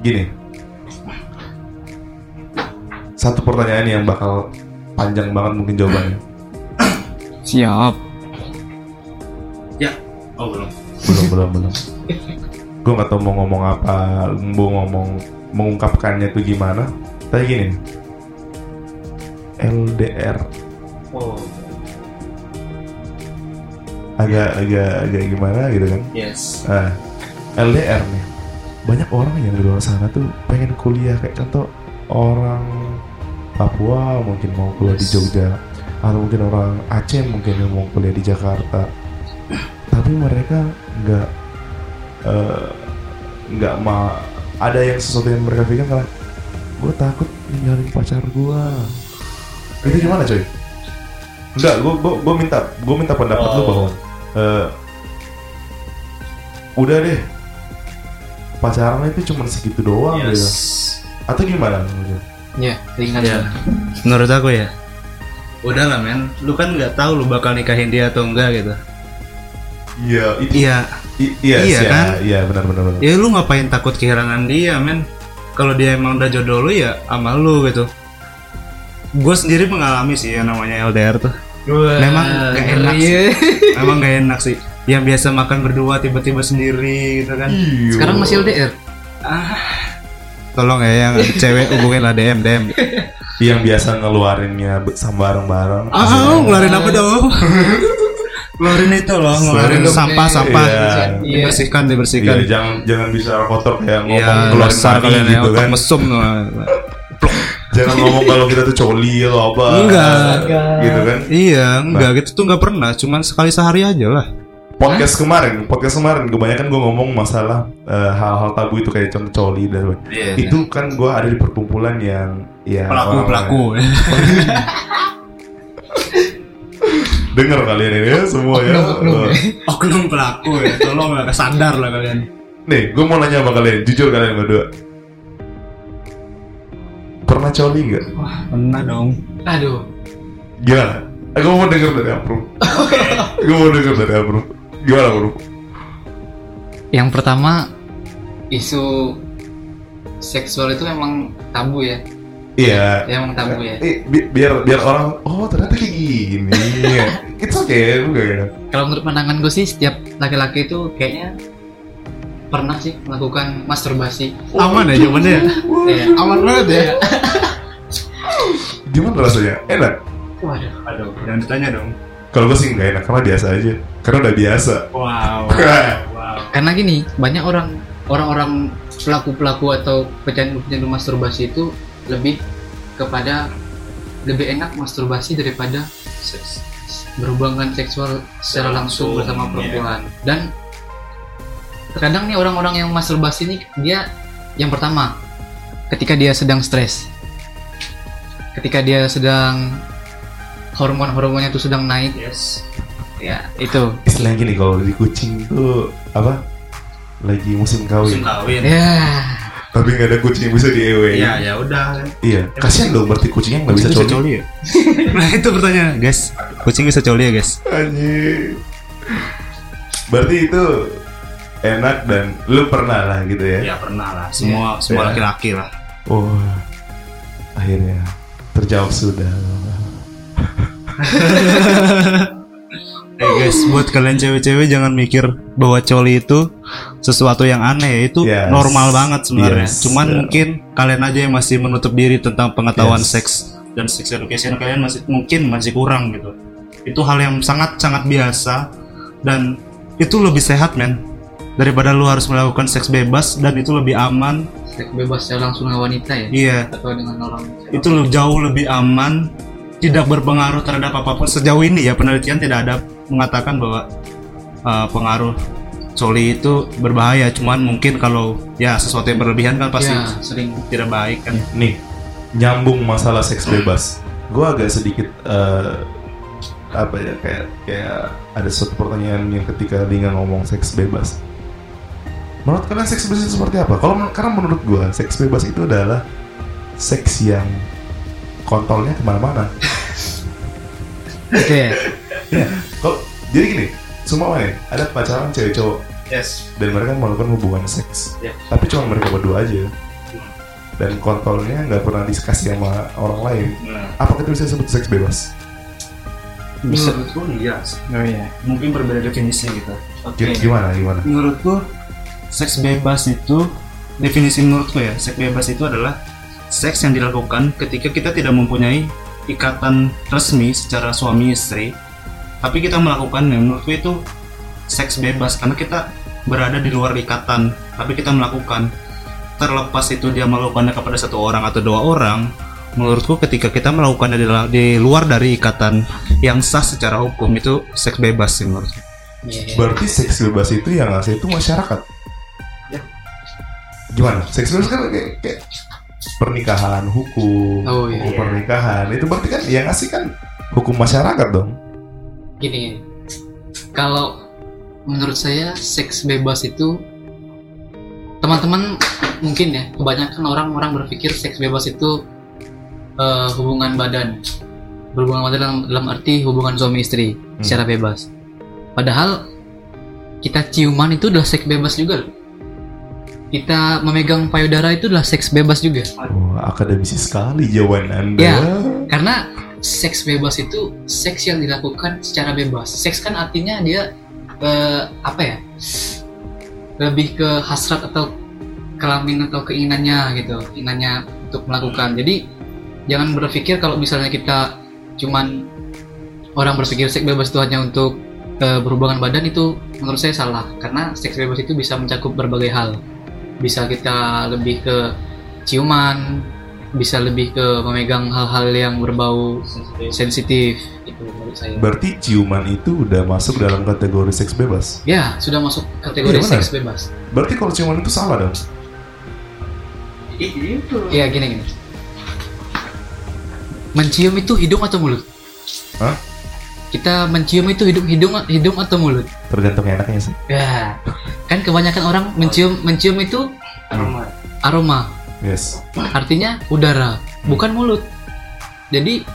Gini. Satu pertanyaan yang bakal panjang banget mungkin jawabannya. siap ya oh belum Belum, belum, belum. Gue nggak tahu mau ngomong apa, mau ngomong mengungkapkannya tuh gimana. Tapi gini. LDR oh agak agak agak gimana gitu kan yes Nah, LDR nih. Banyak orang yang di luar sana tuh pengen kuliah kayak contoh orang Papua mungkin mau kuliah di Yes. Jogja atau mungkin orang Aceh mungkin yang mau kuliah di Jakarta. Tapi mereka nggak eh, nggak ma ada yang sesuatu yang mereka pikir karena gue takut ninggalin pacar gue itu gimana coy enggak gue gue gue minta gue minta pendapat lu Oh. bahwa eh, udah deh pacaran itu cuma segitu doang gitu Yes. atau gimana ya ringan Ya. Menurut aku ya. Udah lah men, lu kan nggak tahu lu bakal nikahin dia atau enggak gitu. iya itu Iya, iya Iya, sih, kan? iya benar benar benar ya lu ngapain takut kehilangan dia men? Kalau dia emang udah jodoh lu ya sama lu gitu. Gue sendiri mengalami sih yang namanya LDR tuh. Memang gak enak sih. *laughs* Emang gak enak sih. Yang biasa makan berdua tiba-tiba sendiri gitu kan. Iya. sekarang masih LDR Tolong ya yang *laughs* cewek hubungin lah DM DM. yang biasa ngeluarinnya sama bareng-bareng Ah, ngeluarin apa dong? *laughs* ngeluarin itu loh, ngeluarin Selain sampah-sampah. Iya. Dibersihkan, Iya, dibersihkan. jangan jangan bicara kotor kayak ngomong Iya, keluarin dasar mani kalian ya, gitu kan. mesum. Jangan ngomong kalau kita tuh coli atau apa. Enggak. Gitu kan. Iya, enggak gitu tuh enggak pernah, cuman sekali sehari aja lah. Podcast kemarin, podcast kemarin kebanyakan gue ngomong masalah eh, hal-hal tabu itu kayak contoh coli dan lain-lain. Iya. itu kan gue ada di perkumpulan yang ya pelaku-pelaku. *laughs* Dengar kalian ini ya semua ya. Oknum-oknum ya. Eh, Oknum pelaku ya, tolong lah sadar lah kalian. Nih, gue mau nanya sama kalian, jujur kalian berdua. Pernah coli nggak? Wah, pernah dong. aduh Gimana? Gue mau denger dari Aprum. *laughs* gue mau denger dari Aprum. Gimana Aprum? yang pertama isu seksual itu memang tabu ya Iya. emang tabu ya Eh, bi- biar biar orang oh ternyata kayak gini. *laughs* It's okay, bukan? kalau menurut pandangan gue sih setiap laki-laki itu kayaknya pernah sih melakukan masturbasi Aman ya jawabannya ya? Iya. Aman banget ya. Gimana rasanya? Enak. waduh Aduh, jangan ditanya dong. Kalau gue sih nggak enak karena biasa aja. Karena udah biasa. Wow. *laughs* wow. karena gini banyak orang orang-orang pelaku-pelaku atau pecandu-pecandu masturbasi itu lebih kepada lebih enak masturbasi daripada Seks. berhubungan seksual secara langsung Langsung, bersama iya. perempuan dan terkadang nih orang-orang yang masturbasi ini dia yang pertama ketika dia sedang stres ketika dia sedang hormon-hormonnya itu sedang naik Yes. ya itu Istilahnya gini kalau di kucing itu apa? Lagi musim kawin. Musim kawin. ya Tapi nggak ada kucing yang bisa di EW. Iya, ya udah. Iya. Kasian dong berarti kucingnya nggak bisa Kucing coli. ya? *laughs* nah, itu pertanyaan, guys. Kucing bisa coli ya, guys? Anjir. Berarti itu enak dan lu pernah lah gitu ya. Ya pernah lah. Semua semua Ya. laki-laki lah. Oh. Akhirnya terjawab sudah. *laughs* Eh guys, buat kalian cewek-cewek jangan mikir bahwa coli itu sesuatu yang aneh ya. Itu Yes. normal banget sebenarnya. Yes. Cuman Yeah. mungkin kalian aja yang masih menutup diri tentang pengetahuan Yes. seks dan sex education kalian masih mungkin masih kurang gitu. Itu hal yang sangat sangat biasa dan itu lebih sehat men daripada lu harus melakukan seks bebas dan itu lebih aman. seks bebas secara langsung dengan wanita ya? Iya, atau dengan orang itu lebih jauh lebih aman tidak berpengaruh terhadap apa pun. Sejauh ini ya penelitian tidak ada mengatakan bahwa uh, pengaruh coli itu berbahaya. Cuman mungkin kalau ya sesuatu yang berlebihan kan pasti ya sering. tidak baik kan. Nih, nyambung masalah seks bebas. Gue agak sedikit eh, apa ya kayak kayak ada suatu pertanyaan yang ketika Linga ngomong seks bebas. Menurut kalian seks bebas itu seperti apa? Kalau men- karena menurut gue seks bebas itu adalah seks yang kontolnya ke mana-mana. gitu ya Ya, kalau jadi gini, semua nih ada pacaran cewek cowok yes dan mereka melakukan hubungan seks, Ya. tapi cuma mereka berdua aja. Dan kontolnya nggak pernah dikasih sama orang lain. nah, Apakah itu bisa disebut seks bebas? bisa menurutku iya oh ya mungkin berbeda definisi gitu Gim- Gimana gimana? menurutku seks bebas itu definisi menurutku ya seks bebas itu adalah seks yang dilakukan ketika kita tidak mempunyai ikatan resmi secara suami istri tapi kita melakukannya menurutku itu seks bebas karena kita berada di luar ikatan tapi kita melakukan terlepas itu dia melakukannya kepada satu orang atau dua orang menurutku ketika kita melakukannya di, luar dari ikatan yang sah secara hukum itu seks bebas sih menurutku. Berarti seks bebas itu yang ngasih itu masyarakat. Gimana? Seks bebas kan kayak, kayak pernikahan hukum, Oh, iya. hukum pernikahan itu berarti kan yang ngasih kan hukum masyarakat dong. gini kalau menurut saya seks bebas itu teman-teman mungkin ya kebanyakan orang-orang berpikir seks bebas itu eh, hubungan badan berhubungan badan dalam, dalam arti hubungan suami istri secara bebas padahal kita ciuman itu adalah seks bebas juga loh. Kita memegang payudara itu adalah seks bebas juga Oh, akademisi sekali jawaban anda. Ya. karena seks bebas itu seks yang dilakukan secara bebas seks kan artinya dia eh, apa ya lebih ke hasrat atau kelamin atau keinginannya gitu keinginannya untuk melakukan jadi jangan berpikir kalau misalnya kita cuman orang berpikir seks bebas itu hanya untuk eh, berhubungan badan itu menurut saya salah karena seks bebas itu bisa mencakup berbagai hal bisa kita lebih ke ciuman bisa lebih ke memegang hal-hal yang berbau sensitif itu menurut saya Berarti ciuman itu udah masuk dalam kategori seks bebas. ya sudah masuk kategori Iya, benar. seks bebas Berarti kalau ciuman itu salah dong. Iya gini gini mencium itu hidung atau mulut Hah? Kita mencium itu hidung hidung hidung atau mulut? Tergantung enaknya sih. ya. Kan kebanyakan orang mencium mencium itu aroma. Yes. artinya udara bukan mulut. Jadi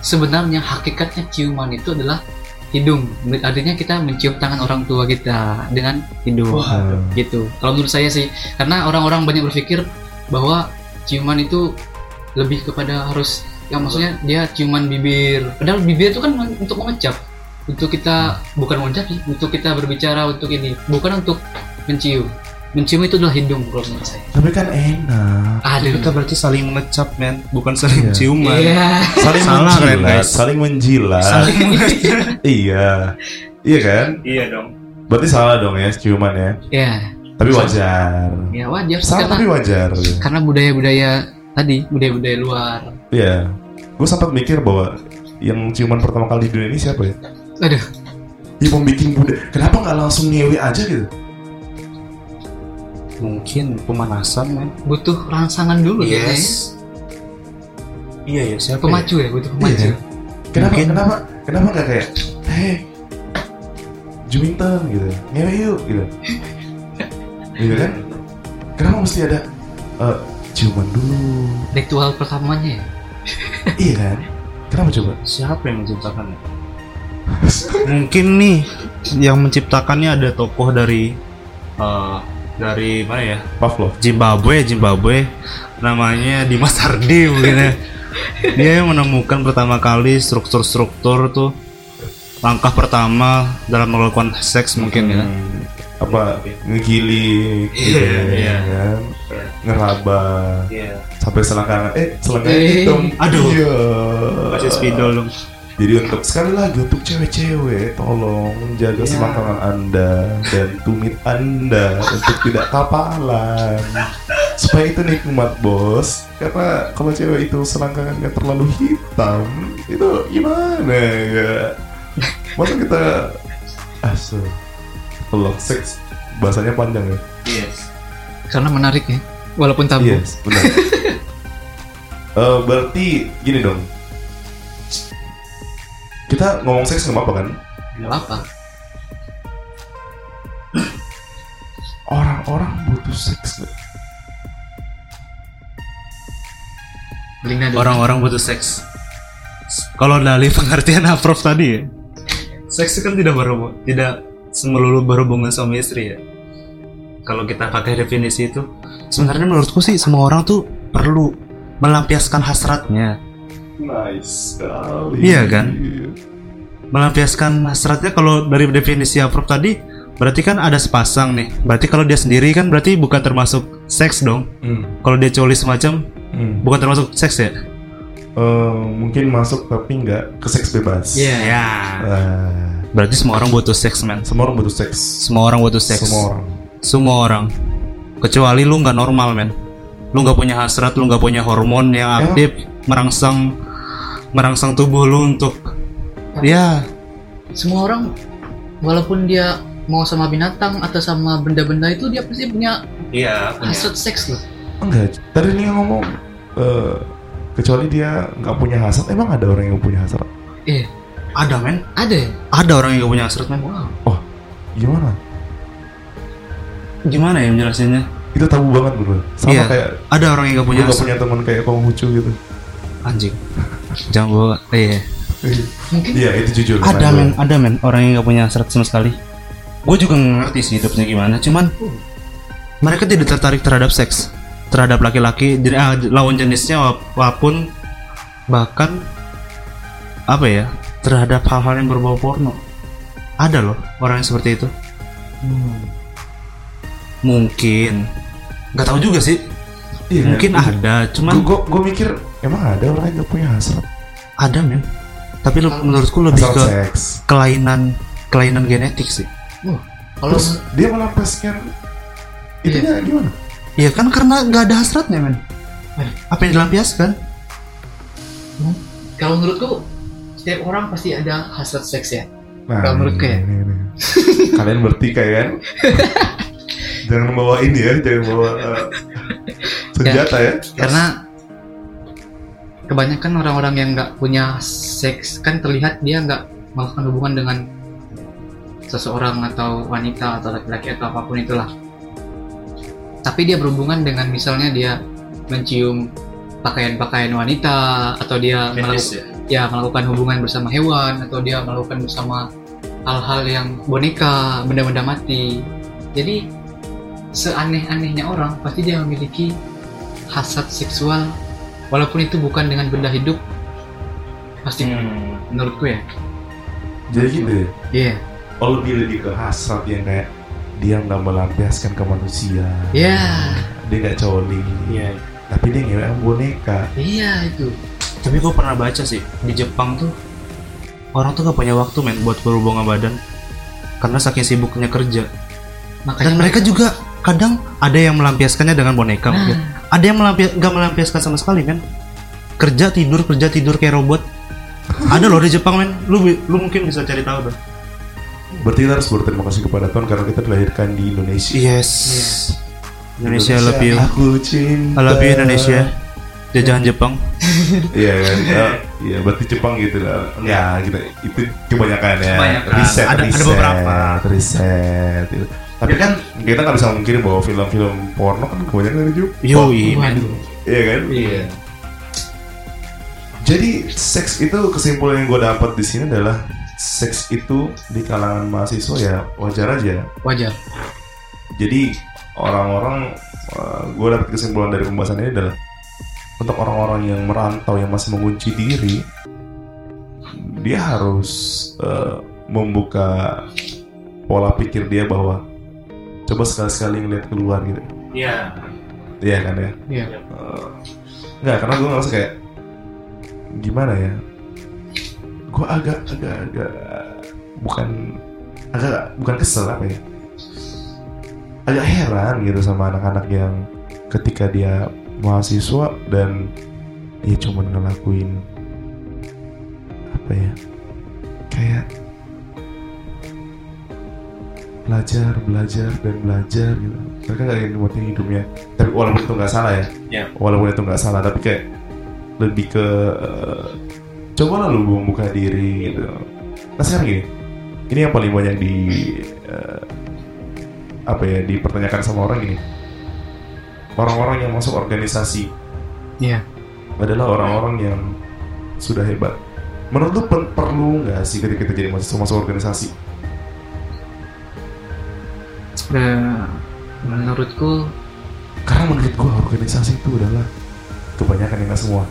sebenarnya hakikatnya ciuman itu adalah hidung. Artinya kita mencium tangan orang tua kita dengan hidung. Hmm. gitu. Kalau menurut saya sih karena orang-orang banyak berpikir bahwa ciuman itu lebih kepada harus yang maksudnya dia ciuman bibir padahal bibir itu kan untuk mengecap untuk kita bukan mengecap sih untuk kita berbicara untuk ini bukan untuk mencium mencium itu adalah hidung kalau menurut saya Tapi kan enak. aduh Kita berarti saling mengecap men, bukan saling Iya. ciuman. Iya. Saling Salah, menjilat, guys. saling menjilat. *laughs* iya. Iya kan? Iya dong. Berarti salah dong ya ciuman ya. ya Tapi wajar. ya wajar Salah karena tapi wajar. karena budaya-budaya tadi budaya-budaya luar Iya. Gue sempat mikir bahwa yang ciuman pertama kali di dunia ini siapa ya? aduh Ya pembikin budaya. Kenapa nggak langsung ngewe aja gitu? Mungkin pemanasan men. butuh rangsangan dulu kayaknya ya. Iya ya siapa? pemacu ya butuh pemacu Iya. Kenapa? Mungkin- Kenapa? Kenapa nggak kayak, hei, Jumington gitu, ngewe yuk gitu. gitu *laughs* kan? Kenapa mesti ada eh, ciuman dulu? ritual pertamanya ya *laughs* iya kan? Kenapa coba? Siapa yang menciptakannya? *laughs* Mungkin nih yang menciptakannya ada tokoh dari eh, dari mana ya? Pavlov. Zimbabwe, Zimbabwe. Namanya Dimas Hardi mungkin ya. *laughs* Dia yang menemukan pertama kali struktur-struktur tuh langkah pertama dalam melakukan seks mungkin ya. Apa ngegiling gitu Iya, iya. kan? Ngeraba Iya. sampai selangkangan eh selangkangan Eh. hitam. Aduh. Iya. Kasih spidol dong. Jadi untuk sekali lagi untuk cewek-cewek tolong jaga Iya. selangkangan Anda dan tumit Anda untuk tidak kapalan. Supaya itu nikmat bos. Karena kalau cewek itu selangkangannya terlalu hitam, itu gimana ya? Masa kita asu kalau seks bahasanya panjang ya? Yes. karena menarik ya walaupun tabu Yes, benar. *laughs* Eh, berarti gini dong. Kita ngomong seks nggak apa-apa kan? nggak apa Orang-orang butuh seks. Orang-orang butuh seks. Kalau dari *laughs* pengertian Prof tadi ya, seks itu kan tidak berhubung, tidak semelulu berhubungan suami istri ya. Kalau kita pakai definisi itu, sebenarnya menurutku sih semua orang tuh perlu melampiaskan hasratnya. Nice sekali. Iya kan? Melampiaskan hasratnya kalau dari definisi Prof tadi, berarti kan ada sepasang nih. Berarti kalau dia sendiri kan berarti bukan termasuk seks dong. Hmm. Kalau dia coli semacam, Hmm. bukan termasuk seks ya? Eh, mungkin masuk tapi nggak ke seks bebas. Iya. Ya. Ah, Berarti semua orang butuh seks, man. semua orang butuh seks. Semua orang butuh seks. Semua orang. Semua orang. Kecuali lu nggak normal, men. Lu nggak punya hasrat, lu nggak punya hormon yang Emang? aktif merangsang merangsang tubuh lu untuk ya semua orang walaupun dia mau sama binatang atau sama benda-benda itu dia pasti punya Iya, punya. hasrat seks loh Enggak, tadi dia ngomong eh, kecuali dia nggak punya hasrat, emang ada orang yang punya hasrat? eh Ada men, ada ya ada orang yang gak punya hasrat men. wow Gimana? Gimana ya menjelasinnya? Itu tabu banget bro. Sama Iya. kayak Ada orang yang gak gue punya gak punya teman kayak Konghucu gitu. Anjing. *laughs* Jangan bawa. Iya. mungkin Iya itu jujur. Ada men, gue- ada men orang yang gak punya hasrat sama sekali. Gue juga ngerti sih hidupnya gimana. Cuman mereka tidak tertarik terhadap seks, terhadap laki-laki, jadi ah, lawan jenisnya wap- walaupun bahkan apa ya terhadap hal-hal yang berbau porno. Ada loh orang yang seperti itu. Hmm. Mungkin nggak tahu juga sih. Iya, Mungkin ada, cuman Gue gue mikir emang ada orang yang gak punya hasrat. ada men. Tapi lu- menurutku lebih ke seks. kelainan kelainan genetik sih. Wah, kalau Terus dia melampiaskan itunya gimana? Iya kan karena nggak ada hasratnya men. Eh. Apa yang dilampiaskan? kalau menurutku setiap orang pasti ada hasrat seks ya Nah, Kalau menurut ini, kayak- ini, ini. *laughs* Kalian bertikai kan? jangan bawa ini ya, jangan bawa eh, senjata ya. karena kebanyakan orang-orang yang nggak punya seks kan terlihat dia nggak melakukan hubungan dengan seseorang atau wanita atau laki-laki atau apa pun itulah tapi dia berhubungan dengan misalnya dia mencium pakaian-pakaian wanita atau dia melakukan ya melakukan hubungan bersama hewan atau dia melakukan bersama hal-hal yang boneka benda-benda mati jadi seaneh-anehnya orang pasti dia memiliki hasrat seksual walaupun itu bukan dengan benda hidup pasti Hmm. menurutku ya Jadi gitu ya. iya Oh lebih lebih ke hasrat yang kayak dia nggak melampiaskan ke manusia. Iya. Dia nggak coli. Iya. Tapi dia ngewe sama boneka. iya itu Tapi gue pernah baca sih di Jepang tuh orang tuh gak punya waktu men buat berhubungan badan karena saking sibuknya kerja. makanya Dan mereka juga kadang ada yang melampiaskannya dengan boneka mungkin. nah, Ada yang melampias gak melampiaskan sama sekali men. Kerja tidur kerja tidur kayak robot. ada loh di Jepang men. Lu lu mungkin bisa cari tahu dong. Berarti kita harus berterima kasih kepada Tuhan karena kita dilahirkan di Indonesia. Yes. Indonesia, I love you. Aku cinta. I love you Indonesia. Jajahan Jepang. *laughs* Iya kan? Ya, Iya, berarti Jepang gitu lah. Ya, gitu. Itu kebanyakan ya. Kebanyakan. Riset, Ada- ada riset, beberapa. Riset. gitu. Tapi kan kita nggak bisa mungkiri bahwa film-film porno kan kebanyakan dari Jepang. Yoi men. waduh Iya kan? Iya. Jadi seks itu kesimpulan yang gue dapat di sini adalah seks itu di kalangan mahasiswa ya wajar aja. wajar Jadi orang-orang gue dapat kesimpulan dari pembahasan ini adalah untuk orang-orang yang merantau yang masih mengunci diri, dia harus eh, membuka pola pikir dia bahwa coba sekali-sekali ngeliat keluar gitu. Iya. Iya kan ya? iya Eh, Nggak, karena gue ngerasa kayak gimana ya? Gue agak agak agak bukan agak bukan kesel apa ya? Agak heran gitu sama anak-anak yang ketika dia mahasiswa dan dia cuma ngelakuin apa ya? Kayak belajar, belajar dan belajar gitu. Mereka gak ingin nikmatin hidupnya. Tapi walaupun itu nggak salah ya, Ya. walaupun itu nggak salah, tapi kayak lebih ke eh, coba lah lu membuka diri gitu. Nah sekarang gini, ini yang paling banyak di eh, apa ya dipertanyakan sama orang gini. Orang-orang yang masuk organisasi iya adalah orang-orang yang sudah hebat. Menurut lu per- perlu nggak sih ketika kita jadi mahasiswa masuk organisasi? Eh, menurutku Karena menurut gua organisasi itu adalah kebanyakan yang nggak semua.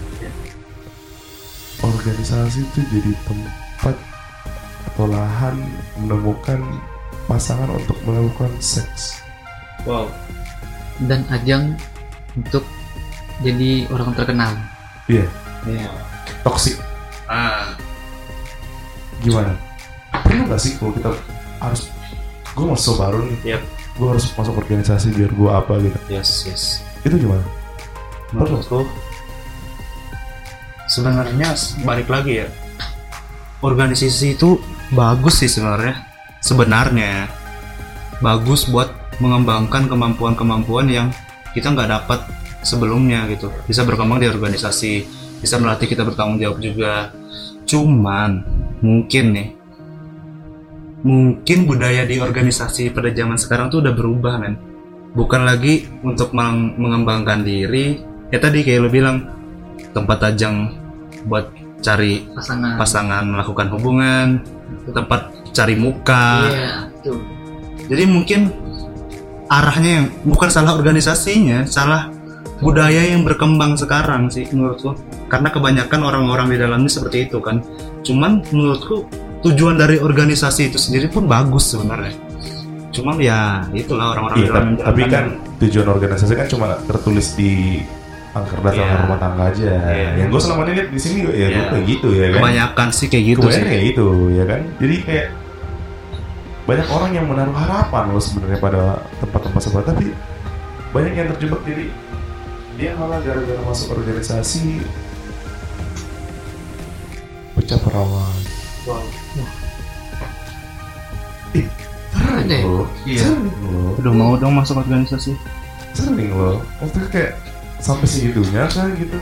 Organisasi itu jadi tempat atau lahan menemukan pasangan untuk melakukan seks. Wow. Dan ajang untuk jadi orang terkenal Iya, iya toxic. Ah. Gimana? Perlu nggak sih kalau kita harus gue masuk baru nih, Yap. gue harus masuk organisasi biar gue apa gitu. Yes, yes. Itu gimana? Menurutku sebenarnya balik lagi ya. Organisasi itu bagus sih sebenarnya. Sebenarnya. bagus buat mengembangkan kemampuan-kemampuan yang kita nggak dapat sebelumnya gitu. Bisa berkembang di organisasi bisa melatih kita bertanggung jawab juga. Cuman mungkin nih mungkin budaya di organisasi pada zaman sekarang tuh udah berubah men. Bukan lagi untuk meng- mengembangkan diri ya tadi kayak lo bilang tempat ajang buat cari pasangan. pasangan melakukan hubungan tempat cari muka. Iya tuh jadi mungkin arahnya yang bukan salah organisasinya salah budaya yang berkembang sekarang sih menurutku karena kebanyakan orang-orang di dalamnya seperti itu kan cuman menurutku tujuan dari organisasi itu sendiri pun bagus sebenarnya cuman ya itulah orang-orang Iya, di tapi, tapi kan tujuan organisasi kan cuma tertulis di angker dasar Iya. rumah tangga aja. Iya. Yang gue selama ini lihat di sini ya, gue kayak gitu ya kan. kebanyakan sih kayak gitu Kebanyakan sih kayak gitu ya kan. Jadi kayak banyak orang yang menaruh harapan loh sebenarnya pada tempat-tempat seperti tapi banyak yang terjebak jadi dia malah gara-gara masuk organisasi pecah perawan. Ih, sering ya? loh. Iya. Sering loh. udah mau dong masuk organisasi sering loh maksudnya kayak sampai segitunya kan gitu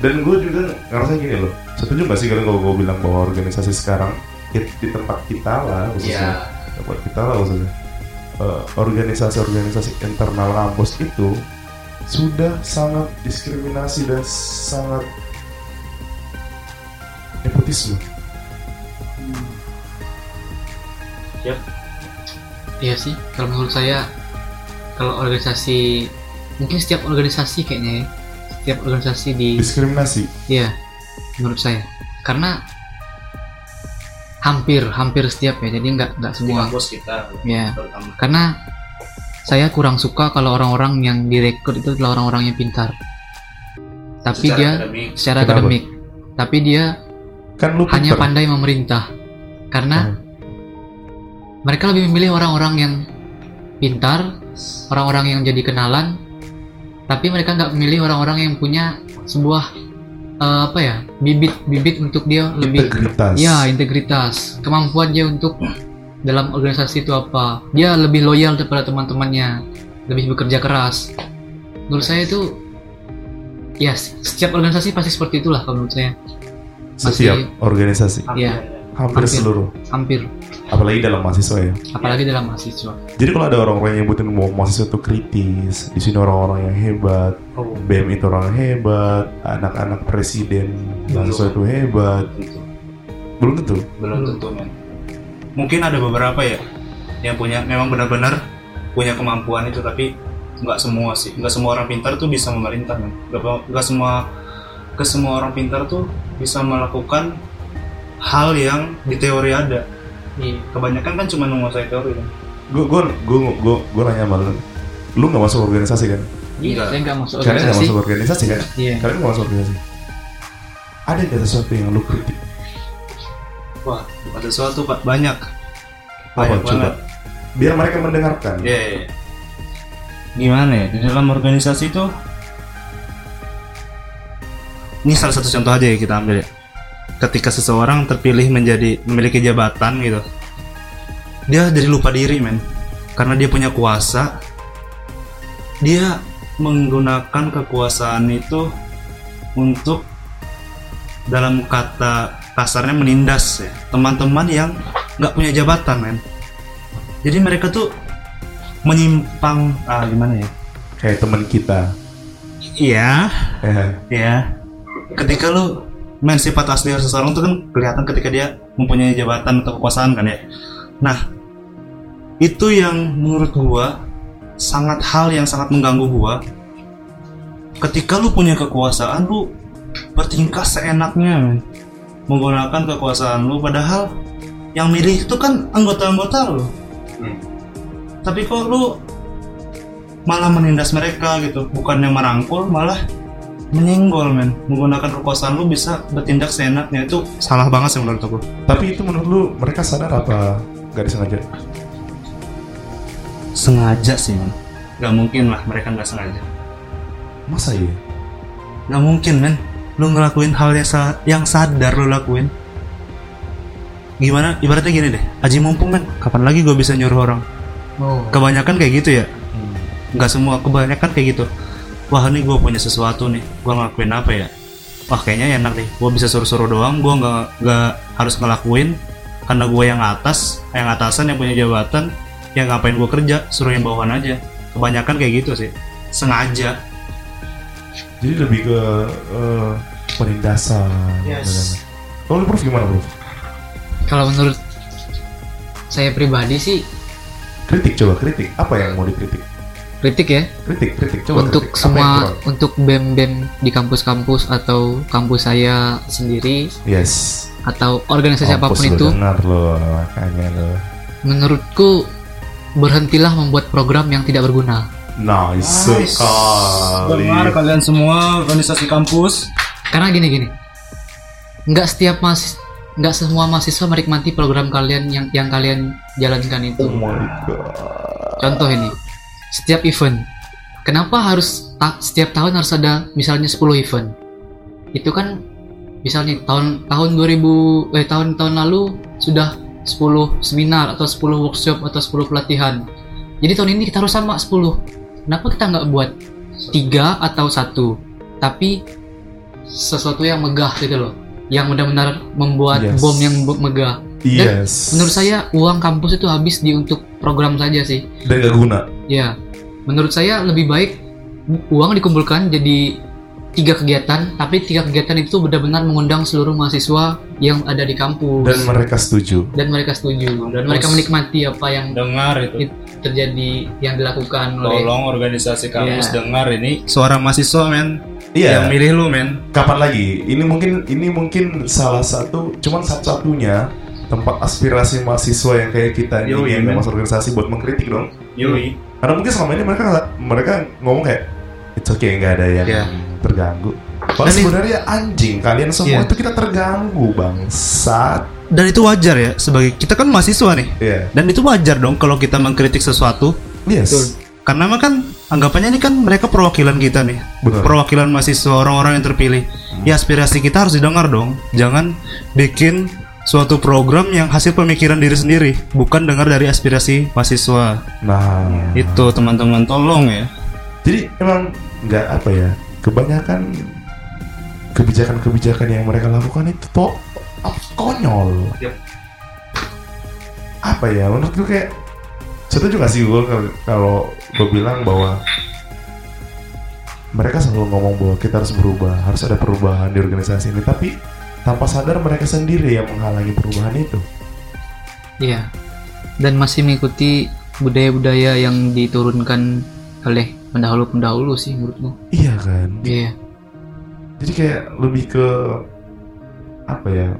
dan gue juga ngerasa gini loh setuju gak sih kalau gue bilang bahwa organisasi sekarang di, di tempat kita lah khususnya. Tempat kita lah khususnya. Eh, organisasi-organisasi internal kampus itu sudah sangat diskriminasi dan sangat nepotisme. Iya sih kalau menurut saya kalau organisasi mungkin setiap organisasi kayaknya ya setiap organisasi di diskriminasi? Iya, menurut saya. Karena hampir hampir setiap ya, jadi nggak nggak semua. kampus kita Ya, terutama karena saya kurang suka kalau orang-orang yang direkrut itu adalah orang-orang yang pintar. Tapi Secara dia akademik. secara Kenapa? akademik, tapi dia kan lu hanya pandai memerintah. Karena Hmm. mereka lebih memilih orang-orang yang pintar, orang-orang yang jadi kenalan, tapi mereka nggak memilih orang-orang yang punya sebuah eh, apa ya bibit-bibit untuk dia lebih integritas. Ya integritas, kemampuan dia untuk dalam organisasi itu apa, dia lebih loyal kepada teman-temannya, lebih bekerja keras. Menurut saya itu ya setiap organisasi pasti seperti itulah kalau menurut saya. Setiap masih- organisasi. Iya. hampir Hampir. seluruh. Hampir apalagi dalam mahasiswa ya. Apalagi dalam mahasiswa. Jadi kalau ada orang-orang yang bahwa mahasiswa itu kritis, di sini orang-orang yang hebat, Oh, BEM itu orang hebat, anak-anak presiden mahasiswa itu hebat, gitu. belum tentu. belum tentu men. Mungkin ada beberapa ya yang punya memang benar-benar punya kemampuan itu tapi nggak semua sih. Nggak semua orang pintar tuh bisa memerintah men. Nggak nggak semua ke semua orang pintar tuh bisa melakukan hal yang di teori ada Iya. kebanyakan kan cuma menguasai teori kan Gue gue gue gue gue nanya sama lu, lu nggak masuk organisasi kan? Iya, saya nggak masuk Kalian nggak organisasi. masuk organisasi kan? Iya. Kalian nggak masuk organisasi? Ada nggak sesuatu yang lu kritik? wah ada sesuatu pak banyak Apa banyak coba? banget Biar mereka mendengarkan. Iya, iya, iya. Gimana ya? Di dalam organisasi itu Ini salah satu contoh aja ya kita ambil ya. Ketika seseorang terpilih menjadi memiliki jabatan gitu. Dia jadi lupa diri, men. Karena dia punya kuasa. Dia menggunakan kekuasaan itu untuk dalam kata kasarnya menindas ya teman-teman yang nggak punya jabatan men jadi mereka tuh menyimpang ah gimana ya Kayak teman kita. iya Eh, ya ketika lu main sifat asli seseorang tuh kan kelihatan ketika dia mempunyai jabatan atau kekuasaan kan ya. Nah itu yang menurut gua sangat hal yang sangat mengganggu gua. Ketika lu punya kekuasaan lu bertingkah seenaknya men. menggunakan kekuasaan lu padahal yang milih itu kan anggota-anggota lu. Tapi kok lu malah menindas mereka gitu bukannya merangkul malah menyenggol men menggunakan kekuasaan lu bisa bertindak seenaknya itu salah banget sih menurut aku tapi itu menurut lu mereka sadar apa nggak disengaja? sengaja sih men nggak mungkin lah mereka nggak sengaja Masa iya? nggak mungkin men lu ngelakuin hal yang, sa- yang sadar lu lakuin gimana ibaratnya gini deh aji mumpung men kapan lagi gue bisa nyuruh orang Oh. Kebanyakan kayak gitu ya. Hmm. Nggak semua, kebanyakan kayak gitu. Wah ini gue punya sesuatu nih, gue ngelakuin apa ya? Wah kayaknya enak deh, gue bisa suruh-suruh doang, gue nggak nggak harus ngelakuin karena gue yang atas, yang atasan yang punya jabatan, yang ngapain gue kerja, suruh yang bawahan aja. Kebanyakan kayak gitu sih, sengaja. Jadi lebih ke eh, penindasan. Yes. Kalau lu Prof gimana Prof? Kalau menurut saya pribadi sih Kritik coba kritik. Apa yang mau dikritik? Kritik ya Kritik kritik coba untuk kritik. Semua untuk bem-bem di kampus-kampus atau kampus saya sendiri Yes. atau organisasi Mampus apa pun lu itu dengar lo makanya lo. menurutku berhentilah membuat program yang tidak berguna Nice, Nice. sekali. kalian semua organisasi kampus. karena gini gini nggak setiap mas nggak semua mahasiswa menikmati program kalian yang yang kalian jalankan itu Oh my god. contoh ini setiap event. Kenapa harus ta- setiap tahun harus ada misalnya 10 event? Itu kan misalnya tahun tahun 2000 eh tahun tahun lalu sudah 10 seminar atau 10 workshop atau 10 pelatihan. Jadi tahun ini kita harus sama 10 kenapa kita nggak buat tiga atau satu? Tapi sesuatu yang megah gitu loh yang benar-benar membuat Yes. bom yang megah. Yes. menurut saya uang kampus itu habis di untuk program saja sih. Dan gak guna. Ya, menurut saya lebih baik uang dikumpulkan jadi tiga kegiatan, tapi tiga kegiatan itu benar-benar mengundang seluruh mahasiswa yang ada di kampus Dan mereka setuju. dan mereka setuju dan mereka menikmati apa yang Dengar itu. terjadi yang dilakukan oleh Tolong organisasi kampus Iya. dengar ini suara mahasiswa men. Iya. Yang milih lu men. Kapan lagi? Ini mungkin ini mungkin salah satu, cuman satu-satunya tempat aspirasi mahasiswa yang kayak kita ini Yoi, yang masuk organisasi buat mengkritik dong. Yoi. Karena mungkin selama ini mereka mereka ngomong kayak it's okay nggak ada yang Iya. terganggu. Padahal sebenarnya anjing kalian semua Iya. itu kita terganggu bangsat. Dan itu wajar ya sebagai kita kan mahasiswa nih. Iya. Dan itu wajar dong kalau kita mengkritik sesuatu Yes. karena kan anggapannya ini kan mereka perwakilan kita nih. Perwakilan mahasiswa orang-orang yang terpilih. Ya aspirasi kita harus didengar dong. Jangan bikin suatu program yang hasil pemikiran diri sendiri, bukan dengar dari aspirasi mahasiswa. Nah, Itu teman-teman tolong ya. Jadi emang nggak apa ya, kebanyakan kebijakan-kebijakan yang mereka lakukan itu to konyol. Yap. Apa ya, menurut gue kayak setuju gak sih gue kalau- kalau gue bilang bahwa mereka selalu ngomong bahwa kita harus berubah, harus ada perubahan di organisasi ini, tapi tanpa sadar mereka sendiri yang menghalangi perubahan itu. Iya. Dan masih mengikuti budaya-budaya yang diturunkan oleh pendahulu-pendahulu sih menurutku. Iya kan? Iya. Jadi kayak lebih ke apa ya?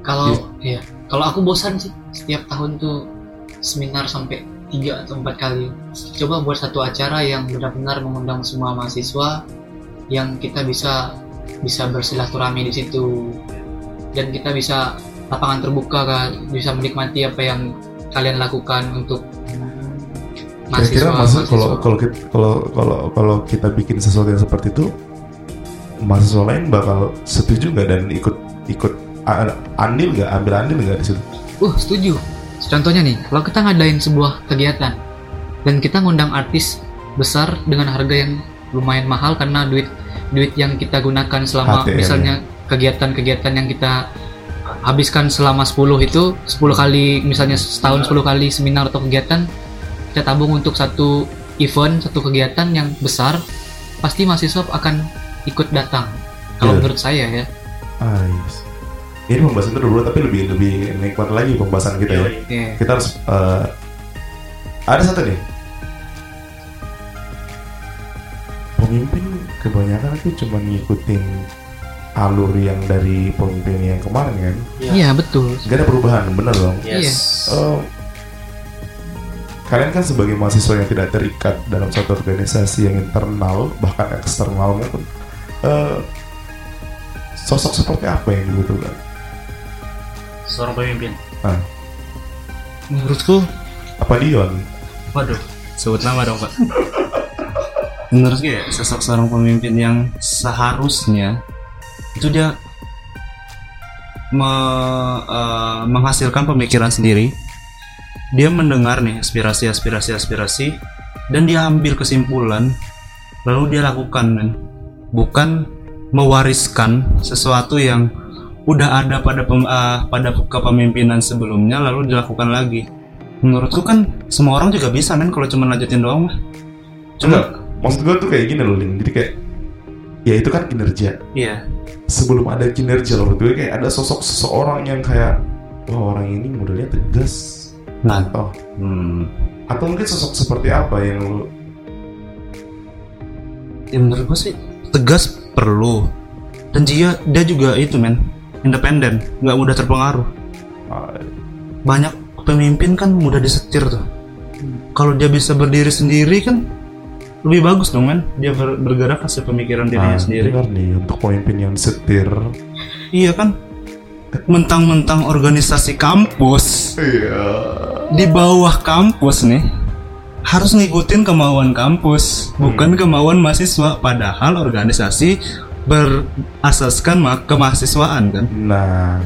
Kalau iya, kalau aku bosan sih setiap tahun tuh seminar sampai tiga atau empat kali. Coba buat satu acara yang benar-benar mengundang semua mahasiswa yang kita bisa bisa bersilaturahmi di situ dan kita bisa lapangan terbuka kan bisa menikmati apa yang kalian lakukan untuk Kira-kira mahasiswa, maksud kalau kalau kalau kalau kalau kita bikin sesuatu yang seperti itu mahasiswa lain bakal setuju nggak dan ikut ikut andil nggak ambil andil nggak di situ? Uh, setuju. Contohnya nih, kalau kita ngadain sebuah kegiatan dan kita ngundang artis besar dengan harga yang lumayan mahal karena duit duit yang kita gunakan selama HTM, misalnya kegiatan-kegiatan yang kita habiskan selama 10 itu 10 kali misalnya setahun 10 kali seminar atau kegiatan kita tabung untuk satu event satu kegiatan yang besar pasti mahasiswa akan ikut datang kalau Iya. menurut saya ya Ah, yes. Ini pembahasan itu dulu tapi lebih lebih nikmat lagi pembahasan kita ya. Iya. Kita harus eh, ada satu nih. Pemimpin kebanyakan itu cuma ngikutin alur yang dari pemimpin yang kemarin kan. iya betul Gak ada perubahan, bener dong. Yes. Eh, kalian kan sebagai mahasiswa yang tidak terikat dalam suatu organisasi yang internal bahkan eksternal maupun eh, sosok seperti apa yang dibutuhkan? Seorang pemimpin. Nah, menurutku apa Dion? Waduh, sebut nama dong pak. *laughs* Menurut gue sosok seorang pemimpin yang seharusnya itu dia me- eh, menghasilkan pemikiran sendiri. Dia mendengar nih aspirasi aspirasi aspirasi dan dia ambil kesimpulan lalu dia lakukan men. Bukan mewariskan sesuatu yang udah ada pada pem, ah, pada kepemimpinan sebelumnya lalu dilakukan lagi. Menurutku kan semua orang juga bisa men kalau cuma lanjutin doang mah. Cuma maksud gue tuh kayak gini loh, Ling. Jadi kayak, ya itu kan kinerja. iya. Sebelum ada kinerja loh, gue kayak ada sosok seseorang yang kayak, wah orang ini modelnya tegas. nah. Oh, hmm, atau mungkin sosok seperti apa yang lu ya menurut gue sih tegas perlu. Dan dia dia juga itu men independen. Nggak mudah terpengaruh. Ah, banyak pemimpin kan mudah disetir tuh. Kalau dia bisa berdiri sendiri kan lebih bagus dong men. Dia ber- bergerak hasil pemikiran dirinya ah, sendiri. dengar nih untuk pemimpin yang setir. iya kan? Mentang-mentang organisasi kampus Iya. di bawah kampus nih harus ngikutin kemauan kampus bukan kemauan mahasiswa. Padahal organisasi berasaskan ma- kemahasiswaan kan? Nah,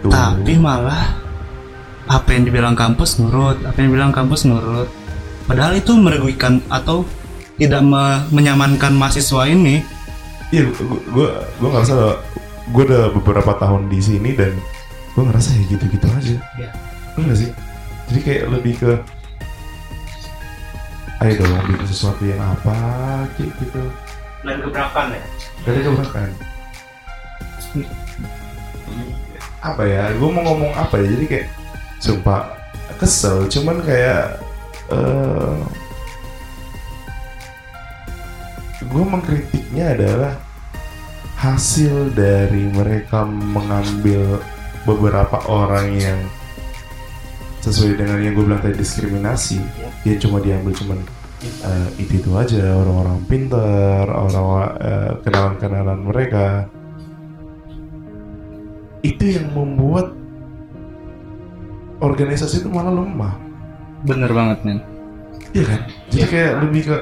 itu. tapi malah apa yang dibilang kampus nurut apa yang dibilang kampus nurut. Padahal itu merugikan atau tidak me- menyamankan mahasiswa ini Iya, gue gue ngerasa gue udah beberapa tahun di sini dan gue ngerasa ya gitu-gitu aja. Iya. Enggak sih? Jadi kayak lebih ke ayo dong bikin sesuatu yang apa kayak gitu. dan gebrakan ya Gak ada gebrakan. Apa ya? Gue mau ngomong apa ya? Jadi kayak sumpah kesel. Cuman kayak eh gue mengkritiknya adalah hasil dari mereka mengambil beberapa orang yang sesuai dengan yang gue bilang tadi diskriminasi. Ya cuma diambil cuman eh, itu itu aja orang-orang pintar orang eh, kenalan-kenalan mereka. Itu yang membuat organisasi itu malah lemah. Bener banget men. Iya kan? Jadi kayak lebih ke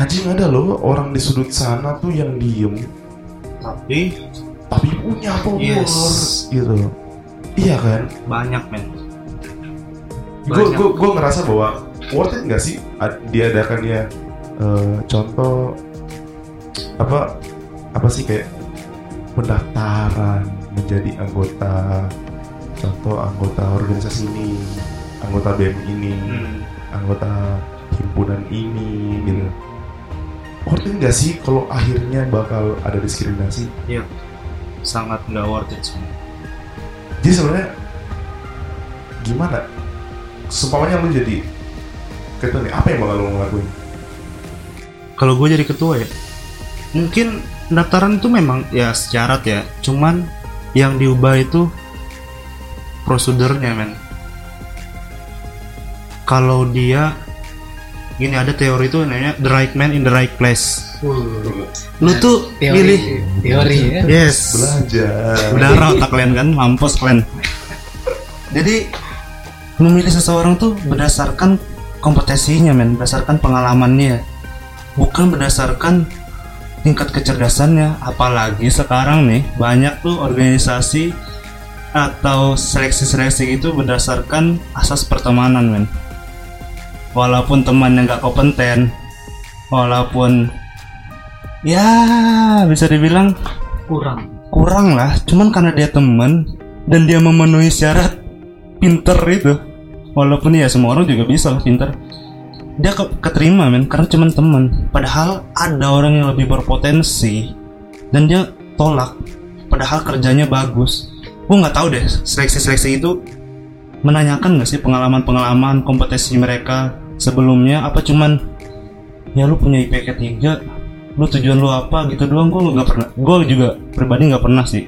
anjing ada loh orang di sudut sana tuh yang diem. Tapi? Tapi punya power Yes. gitu. Iya kan? Banyak men. Gue gue gue ngerasa bahwa worth it nggak sih ad- diadakannya eh, contoh apa apa sih kayak pendaftaran menjadi anggota contoh anggota organisasi ini anggota bem ini Hmm. anggota himpunan ini gitu worth it nggak sih kalau akhirnya bakal ada diskriminasi? Sangat nggak worth it sih. jadi sebenarnya gimana? Seumpamanya lu jadi ketua nih apa yang bakal lu ngelakuin kalau gue jadi ketua ya mungkin pendaftaran itu memang ya syarat ya. Cuman yang diubah itu prosedurnya men. Kalau dia gini ada teori itu namanya the right man in the right place. Lu tuh teori. pilih teori ya. Yes. Belajar. Udara otak kalian kan? Mampus kalian. Jadi memilih seseorang tuh berdasarkan kompetensinya men. Berdasarkan pengalamannya. Bukan berdasarkan tingkat kecerdasannya. Apalagi sekarang nih banyak tuh organisasi atau seleksi-seleksi itu berdasarkan asas pertemanan men walaupun temannya nggak kompeten walaupun ya bisa dibilang kurang. kurang lah. Cuman karena dia temen dan dia memenuhi syarat pinter itu. Walaupun ya semua orang juga bisa lah pinter. Dia ke- keterima men karena cuman temen padahal ada orang yang lebih berpotensi dan dia tolak. Padahal kerjanya bagus. Gue nggak tahu deh seleksi-seleksi itu menanyakan nggak sih pengalaman-pengalaman kompetensi mereka sebelumnya? Apa cuman ya lu punya IPK 3 lu tujuan lu apa? Gitu doang. Gue nggak pernah gue juga pribadi nggak pernah sih.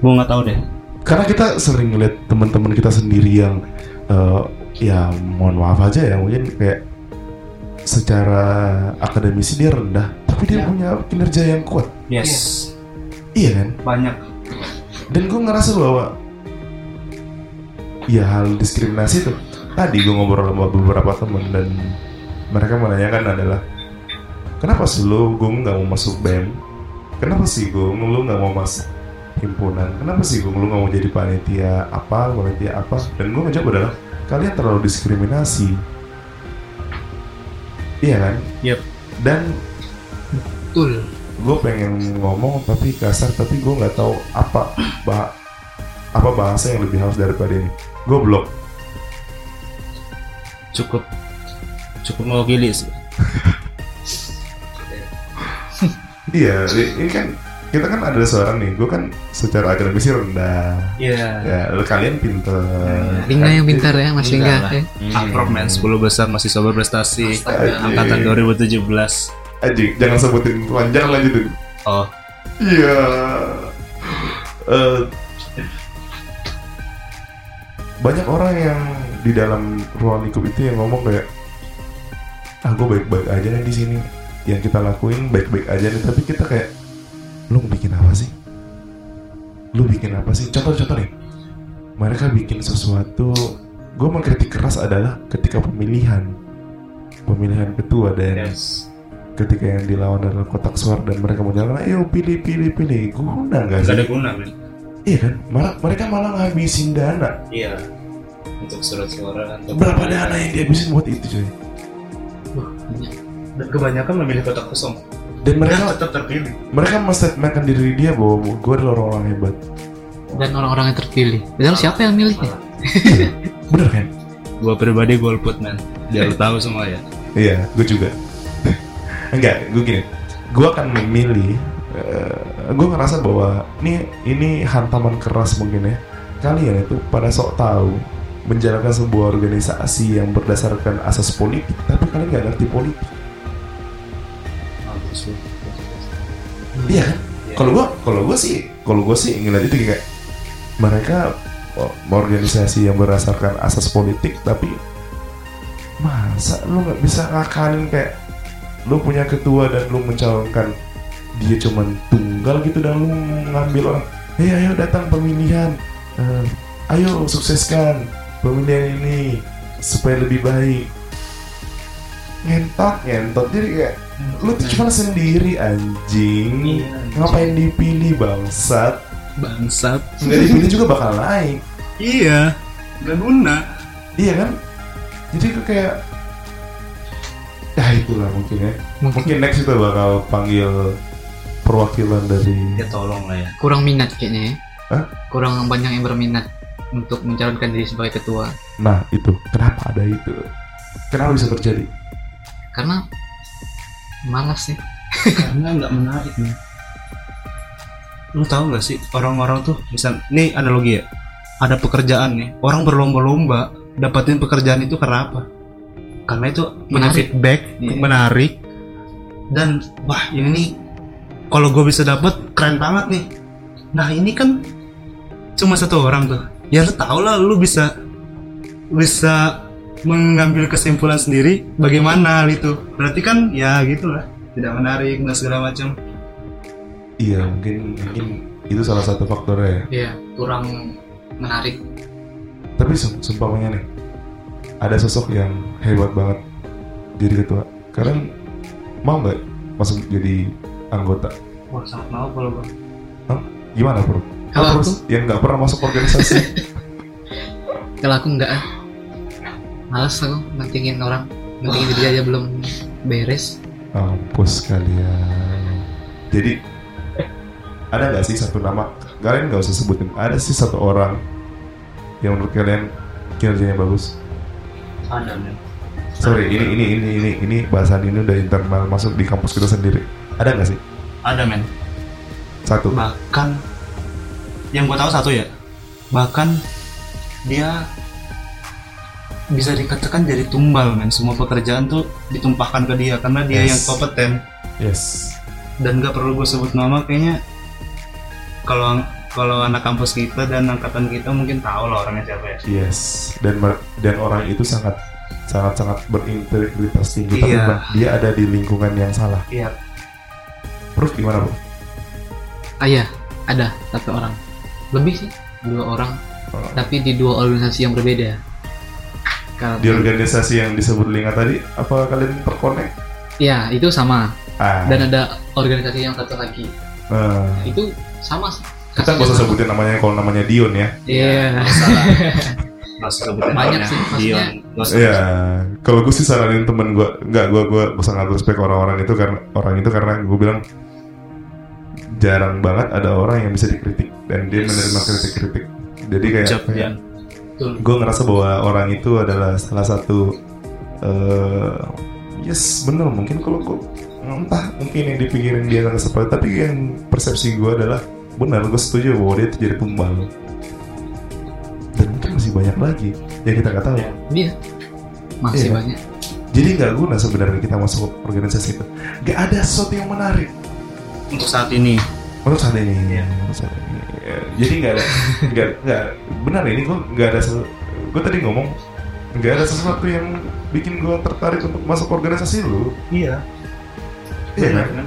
Gue nggak tahu deh. Karena kita sering ngeliat teman-teman kita sendiri yang eh, ya mohon maaf aja ya mungkin kayak secara akademisi dia rendah tapi dia Ya. punya kinerja yang kuat. Yes. Iya kan? Banyak. Dan gue ngerasa bahwa ya hal diskriminasi tuh tadi gue ngobrol sama beberapa temen dan mereka menanyakan adalah kenapa sih lo gue nggak mau masuk bem? Kenapa sih gue lo nggak mau masuk himpunan kenapa sih gue lu nggak mau jadi panitia apa panitia apa? Dan gue ngejawab adalah kalian terlalu diskriminasi. Iya kan? Yep. dan betul. gue pengen ngomong tapi kasar tapi gue nggak tahu apa bah apa bahasa yang lebih halus daripada ini gue blok cukup cukup mewakili sih. *laughs* Iya ini kan kita kan ada seorang nih gue kan secara akademis rendah. Iya. Ya lalu kalian pinter. Lingga yang pintar ya Mas Enggak Lingga ya. Aprok men 10 besar masih sobat prestasi. Angkatan 2017 Aji, jangan sebutin panjang lanjutin. Oh. Iya. Eh, banyak orang yang di dalam ruang lingkup itu yang ngomong kayak, ah gue baik-baik aja nih di sini. Yang kita lakuin baik-baik aja nih, tapi kita kayak, lu bikin apa sih? Lu bikin apa sih? Contoh-contoh nih, mereka bikin sesuatu. Gue mengkritik keras adalah ketika pemilihan, pemilihan ketua dan yes ketika yang dilawan adalah kotak suara dan mereka menyatakan ayo pilih pilih pilih guna nggak gak sih ada guna men iya kan? Mereka malah ngabisin dana. Iya. Untuk surat suara untuk berapa dana yang dihabisin buat itu coy dan kebanyakan memilih kotak kosong. Dan mereka mereka tetap terpilih. mereka menstatementkan diri dia bahwa gue adalah orang-orang hebat. Dan orang-orang yang terpilih. Padahal siapa yang milihnya? bener kan? Gua pribadi golput men biar lu tahu semua ya. Iya gue juga. Enggak gue gini. Gue akan memilih eh, gue ngerasa bahwa ini ini hantaman keras mungkin ya. Kalian itu pada sok tahu menjalankan sebuah organisasi yang berdasarkan asas politik tapi kalian nggak ngerti politik. Iya kan? Kalau gua kalau gua sih kalau gua sih ngeliat itu kayak mereka oh, organisasi yang berdasarkan asas politik tapi masa lu nggak bisa ngakalin kayak lu punya ketua dan lu mencalonkan dia cuman tunggal gitu dan lu ngambil orang hey ayo datang pemilihan. Eh, ayo sukseskan pemilihan ini supaya lebih baik. Ngentot ngentot. Jadi kayak lu tuh cuma sendiri anjing. Iya, ngapain dipilih bangsat? Bangsat. Nggak dipilih juga bakal naik. Iya gak guna. Iya kan? Jadi gue kayak ya itulah mungkin ya. Mungkin. Mungkin next kita bakal panggil perwakilan dari ya tolong lah ya kurang minat kayaknya ya. Hah? Kurang banyak yang berminat untuk mencalonkan diri sebagai ketua. nah itu kenapa ada itu kenapa bisa terjadi Karena malas sih. karena nggak menarik nih lu tahu nggak sih orang-orang tuh misal nih analogi ya ada pekerjaan nih orang berlomba-lomba dapatin pekerjaan itu karena apa karena itu punya Menarik. feedback Iya. menarik dan wah ini nih kalau gue bisa dapat keren banget nih. Nah ini kan cuma satu orang tuh. Ya lu tau lah lu bisa bisa mengambil kesimpulan sendiri bagaimana itu berarti kan ya gitulah. Tidak menarik dan segala macam. Iya mungkin mungkin itu salah satu faktornya ya. Iya, kurang menarik. tapi sum- sumpahnya nih ada sosok yang hebat banget jadi ketua. Kalian mau nggak masuk jadi anggota wah sangat mau kalau gue gimana bro Kalau terus yang nggak pernah masuk organisasi *laughs* Kalau aku enggak ah. Males aku mentingin orang. Mentingin diri aja belum beres. Mampus kalian. Jadi ada nggak sih satu nama? Kalian nggak usah sebutin. Ada sih satu orang yang menurut kalian kinerjanya bagus. ada men Sorry, ini ini ini ini ini bahasan ini udah internal masuk di kampus kita sendiri. Ada nggak sih ada men satu? bahkan yang gue tahu satu ya bahkan dia bisa dikatakan jadi tumbal men semua pekerjaan tuh ditumpahkan ke dia karena dia Yes. yang kompeten Yes. dan gak perlu gue sebut nama kayaknya kalau kalau anak kampus kita dan angkatan kita mungkin tahu lah orangnya siapa ya Yes. Dan dan orang itu sangat sangat sangat berintegritas tinggi. Tapi Iya. ba- dia ada di lingkungan yang salah. iya Proof gimana bro? Ah iya, ada satu orang. Lebih sih, dua orang. Oh. Tapi di dua organisasi yang berbeda. Kalau Di organisasi yang disebut Linga tadi, apa kalian terkonek? Ya, itu sama. Ah, Dan ada organisasi yang satu lagi. eh, Itu sama sih. kita nggak usah sebutin namanya kalau namanya Dion ya Iya. sebutin *laughs* Banyak sih, maksudnya- Nggak usah. Iya, kalau gue sih saranin temen gue, nggak gue gue sangat respect orang-orang itu karena orang itu karena gue bilang jarang banget ada orang yang bisa dikritik dan dia menerima kritik-kritik. Jadi kayak Ucap, ya. gue ngerasa bahwa orang itu adalah salah satu eh yes bener. Mungkin kalau gue entah mungkin yang dipikirin dia nggak seperti tapi yang persepsi gue adalah benar gue setuju bahwa dia itu jadi tumbal dan mungkin masih banyak lagi yang kita nggak tahu Dia masih Iya. banyak. jadi nggak guna sebenarnya kita masuk organisasi itu nggak ada sesuatu yang menarik Untuk saat ini. menurut saat ini Iya. menurut saat ini Ya, jadi nggak ada nggak nggak benar ini gue nggak ada gue tadi ngomong nggak ada sesuatu yang bikin gue tertarik untuk masuk organisasi lu Iya. Iya kan?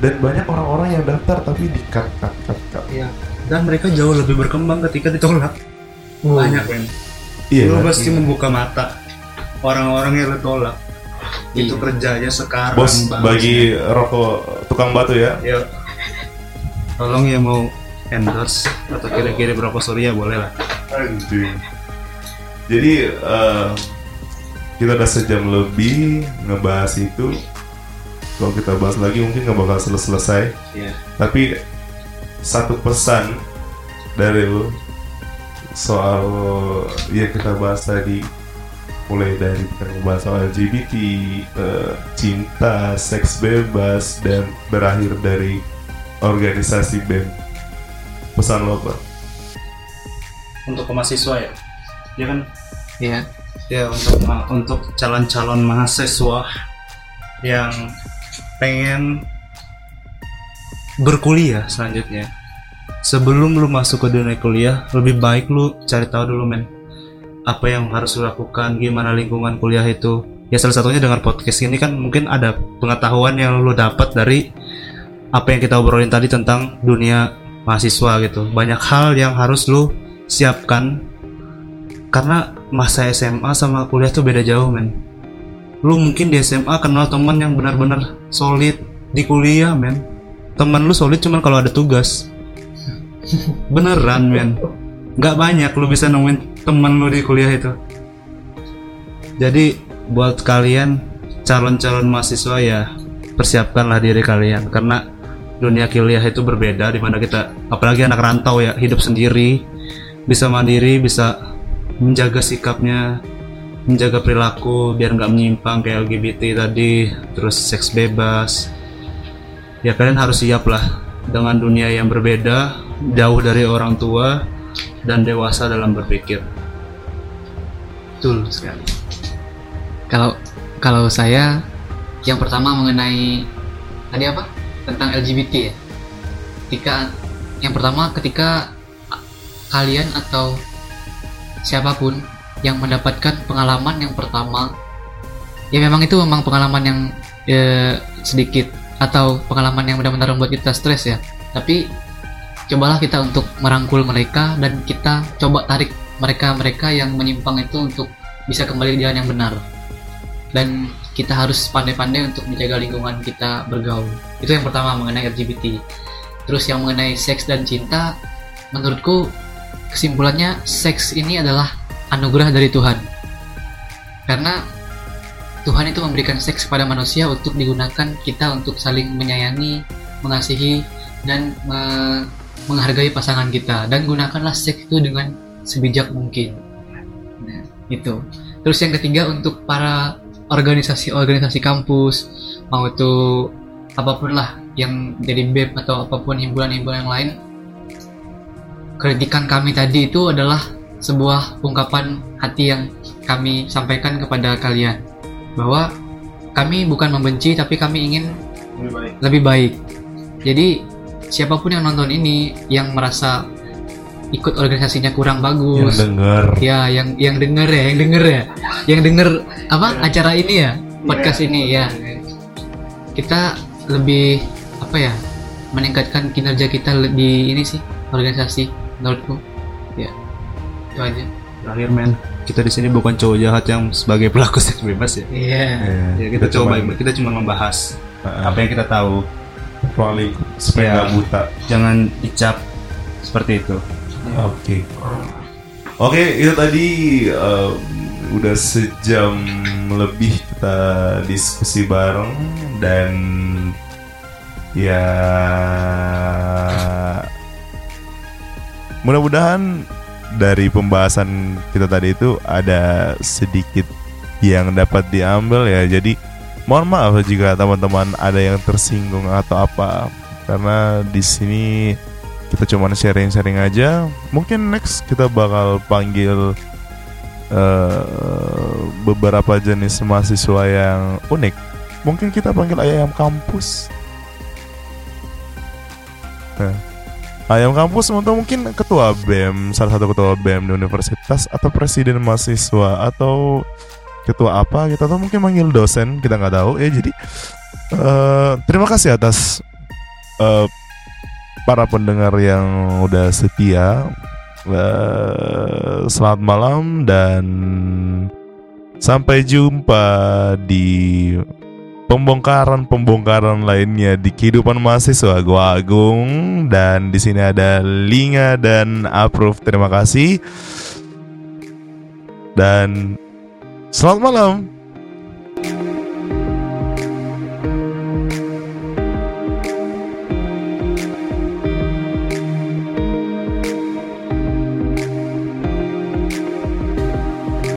dan banyak orang-orang yang daftar tapi di cut cut cut cut Iya. Dan mereka jauh lebih berkembang ketika ditolak. Banyak kan. iya Lu kan? pasti membuka mata orang-orang yang lu tolak. Itu Iya. kerjanya sekarang. bos Bang. bagi rokok tukang batu ya Ya. Tolong ya mau endorse atau kira-kira berapa surya boleh lah. Anjing. Jadi eh, kita udah sejam lebih ngebahas itu. Kalau kita bahas lagi mungkin nggak bakal selesai. selesai. Iya. Tapi satu pesan dari lu soal yang kita bahas tadi mulai dari kita ngebahas soal LGBT, eh, cinta, seks bebas dan berakhir dari organisasi BEM. Pesan lo apa? Untuk mahasiswa ya. Ya kan Iya. ya untuk ma- untuk calon-calon mahasiswa yang pengen berkuliah selanjutnya. Sebelum lu masuk ke dunia kuliah lebih baik lu cari tahu dulu men apa yang harus lu lakukan gimana lingkungan kuliah itu. Ya salah satunya dengan podcast ini kan mungkin ada pengetahuan yang lu dapat dari apa yang kita obrolin tadi tentang dunia mahasiswa gitu. Banyak hal yang harus lu siapkan. Karena masa SMA sama kuliah tuh beda jauh men. Lu mungkin di SMA kenal teman yang benar-benar solid di kuliah men teman lu solid cuman kalau ada tugas. Beneran men. Nggak banyak lu bisa nemuin teman lu di kuliah itu. Jadi buat kalian calon-calon mahasiswa ya persiapkanlah diri kalian. Karena dunia kuliah itu berbeda di mana kita apalagi anak rantau ya hidup sendiri bisa mandiri bisa menjaga sikapnya menjaga perilaku biar nggak menyimpang kayak LGBT tadi terus seks bebas ya kalian harus siap lah dengan dunia yang berbeda jauh dari orang tua dan dewasa dalam berpikir. Betul sekali. Kalau kalau saya yang pertama mengenai tadi apa? Tentang LGBT ya. Ketika yang pertama ketika kalian atau siapa pun yang mendapatkan pengalaman yang pertama ya memang itu memang pengalaman yang eh, sedikit atau pengalaman yang benar-benar membuat kita stres ya. Tapi cobalah kita untuk merangkul mereka dan kita coba tarik mereka-mereka yang menyimpang itu untuk bisa kembali di jalan yang benar. Dan kita harus pandai-pandai untuk menjaga lingkungan kita bergaul. Itu yang pertama mengenai LGBT terus yang mengenai seks dan cinta menurutku kesimpulannya seks ini adalah anugerah dari Tuhan. Karena Tuhan itu memberikan seks kepada manusia untuk digunakan kita untuk saling menyayangi mengasihi dan me- menghargai pasangan kita. Dan gunakanlah seks itu dengan sebijak mungkin. Nah, itu. Terus yang ketiga untuk para organisasi-organisasi kampus mau itu apa pun lah yang jadi BEM atau apa pun himpunan-himpunan yang lain kritikan kami tadi itu adalah sebuah ungkapan hati yang kami sampaikan kepada kalian bahwa kami bukan membenci tapi kami ingin lebih baik. lebih baik. Jadi siapa pun yang nonton ini yang merasa ikut organisasinya kurang yang bagus denger. ya yang yang denger ya yang denger ya. Yang denger apa acara ini ya podcast ini ya. Kita lebih apa ya meningkatkan kinerja kita di ini sih organisasi menurutku. Ya itu aja. Terakhir men kita di sini bukan cowok jahat yang sebagai pelaku *laughs* seks bebas ya iya ya kita, coba cuman- kita cuma membahas Heeh. apa yang kita tahu lingkup supaya Ya. nggak buta. Jangan dicap seperti itu. Oke. Oke, itu tadi em, udah sejam lebih kita diskusi bareng dan ya mudah-mudahan dari pembahasan kita tadi itu ada sedikit yang dapat diambil ya. Jadi mohon maaf jika teman-teman ada yang tersinggung atau apa karena di sini kita cuma sharing-sharing aja. Mungkin next kita bakal panggil eh, beberapa jenis mahasiswa yang unik. Mungkin kita panggil ayam kampus. Nah, ayam kampus atau mungkin ketua BEM, salah satu ketua BEM di universitas atau presiden mahasiswa atau ketua apa gitu atau mungkin manggil dosen kita nggak tahu ya jadi eh, terima kasih atas eh, para pendengar yang udah setia. Eh, selamat malam dan sampai jumpa di pembongkaran-pembongkaran lainnya di kehidupan mahasiswa. Gua Agung dan di sini ada Linga dan Approve. Terima kasih. Dan selamat malam.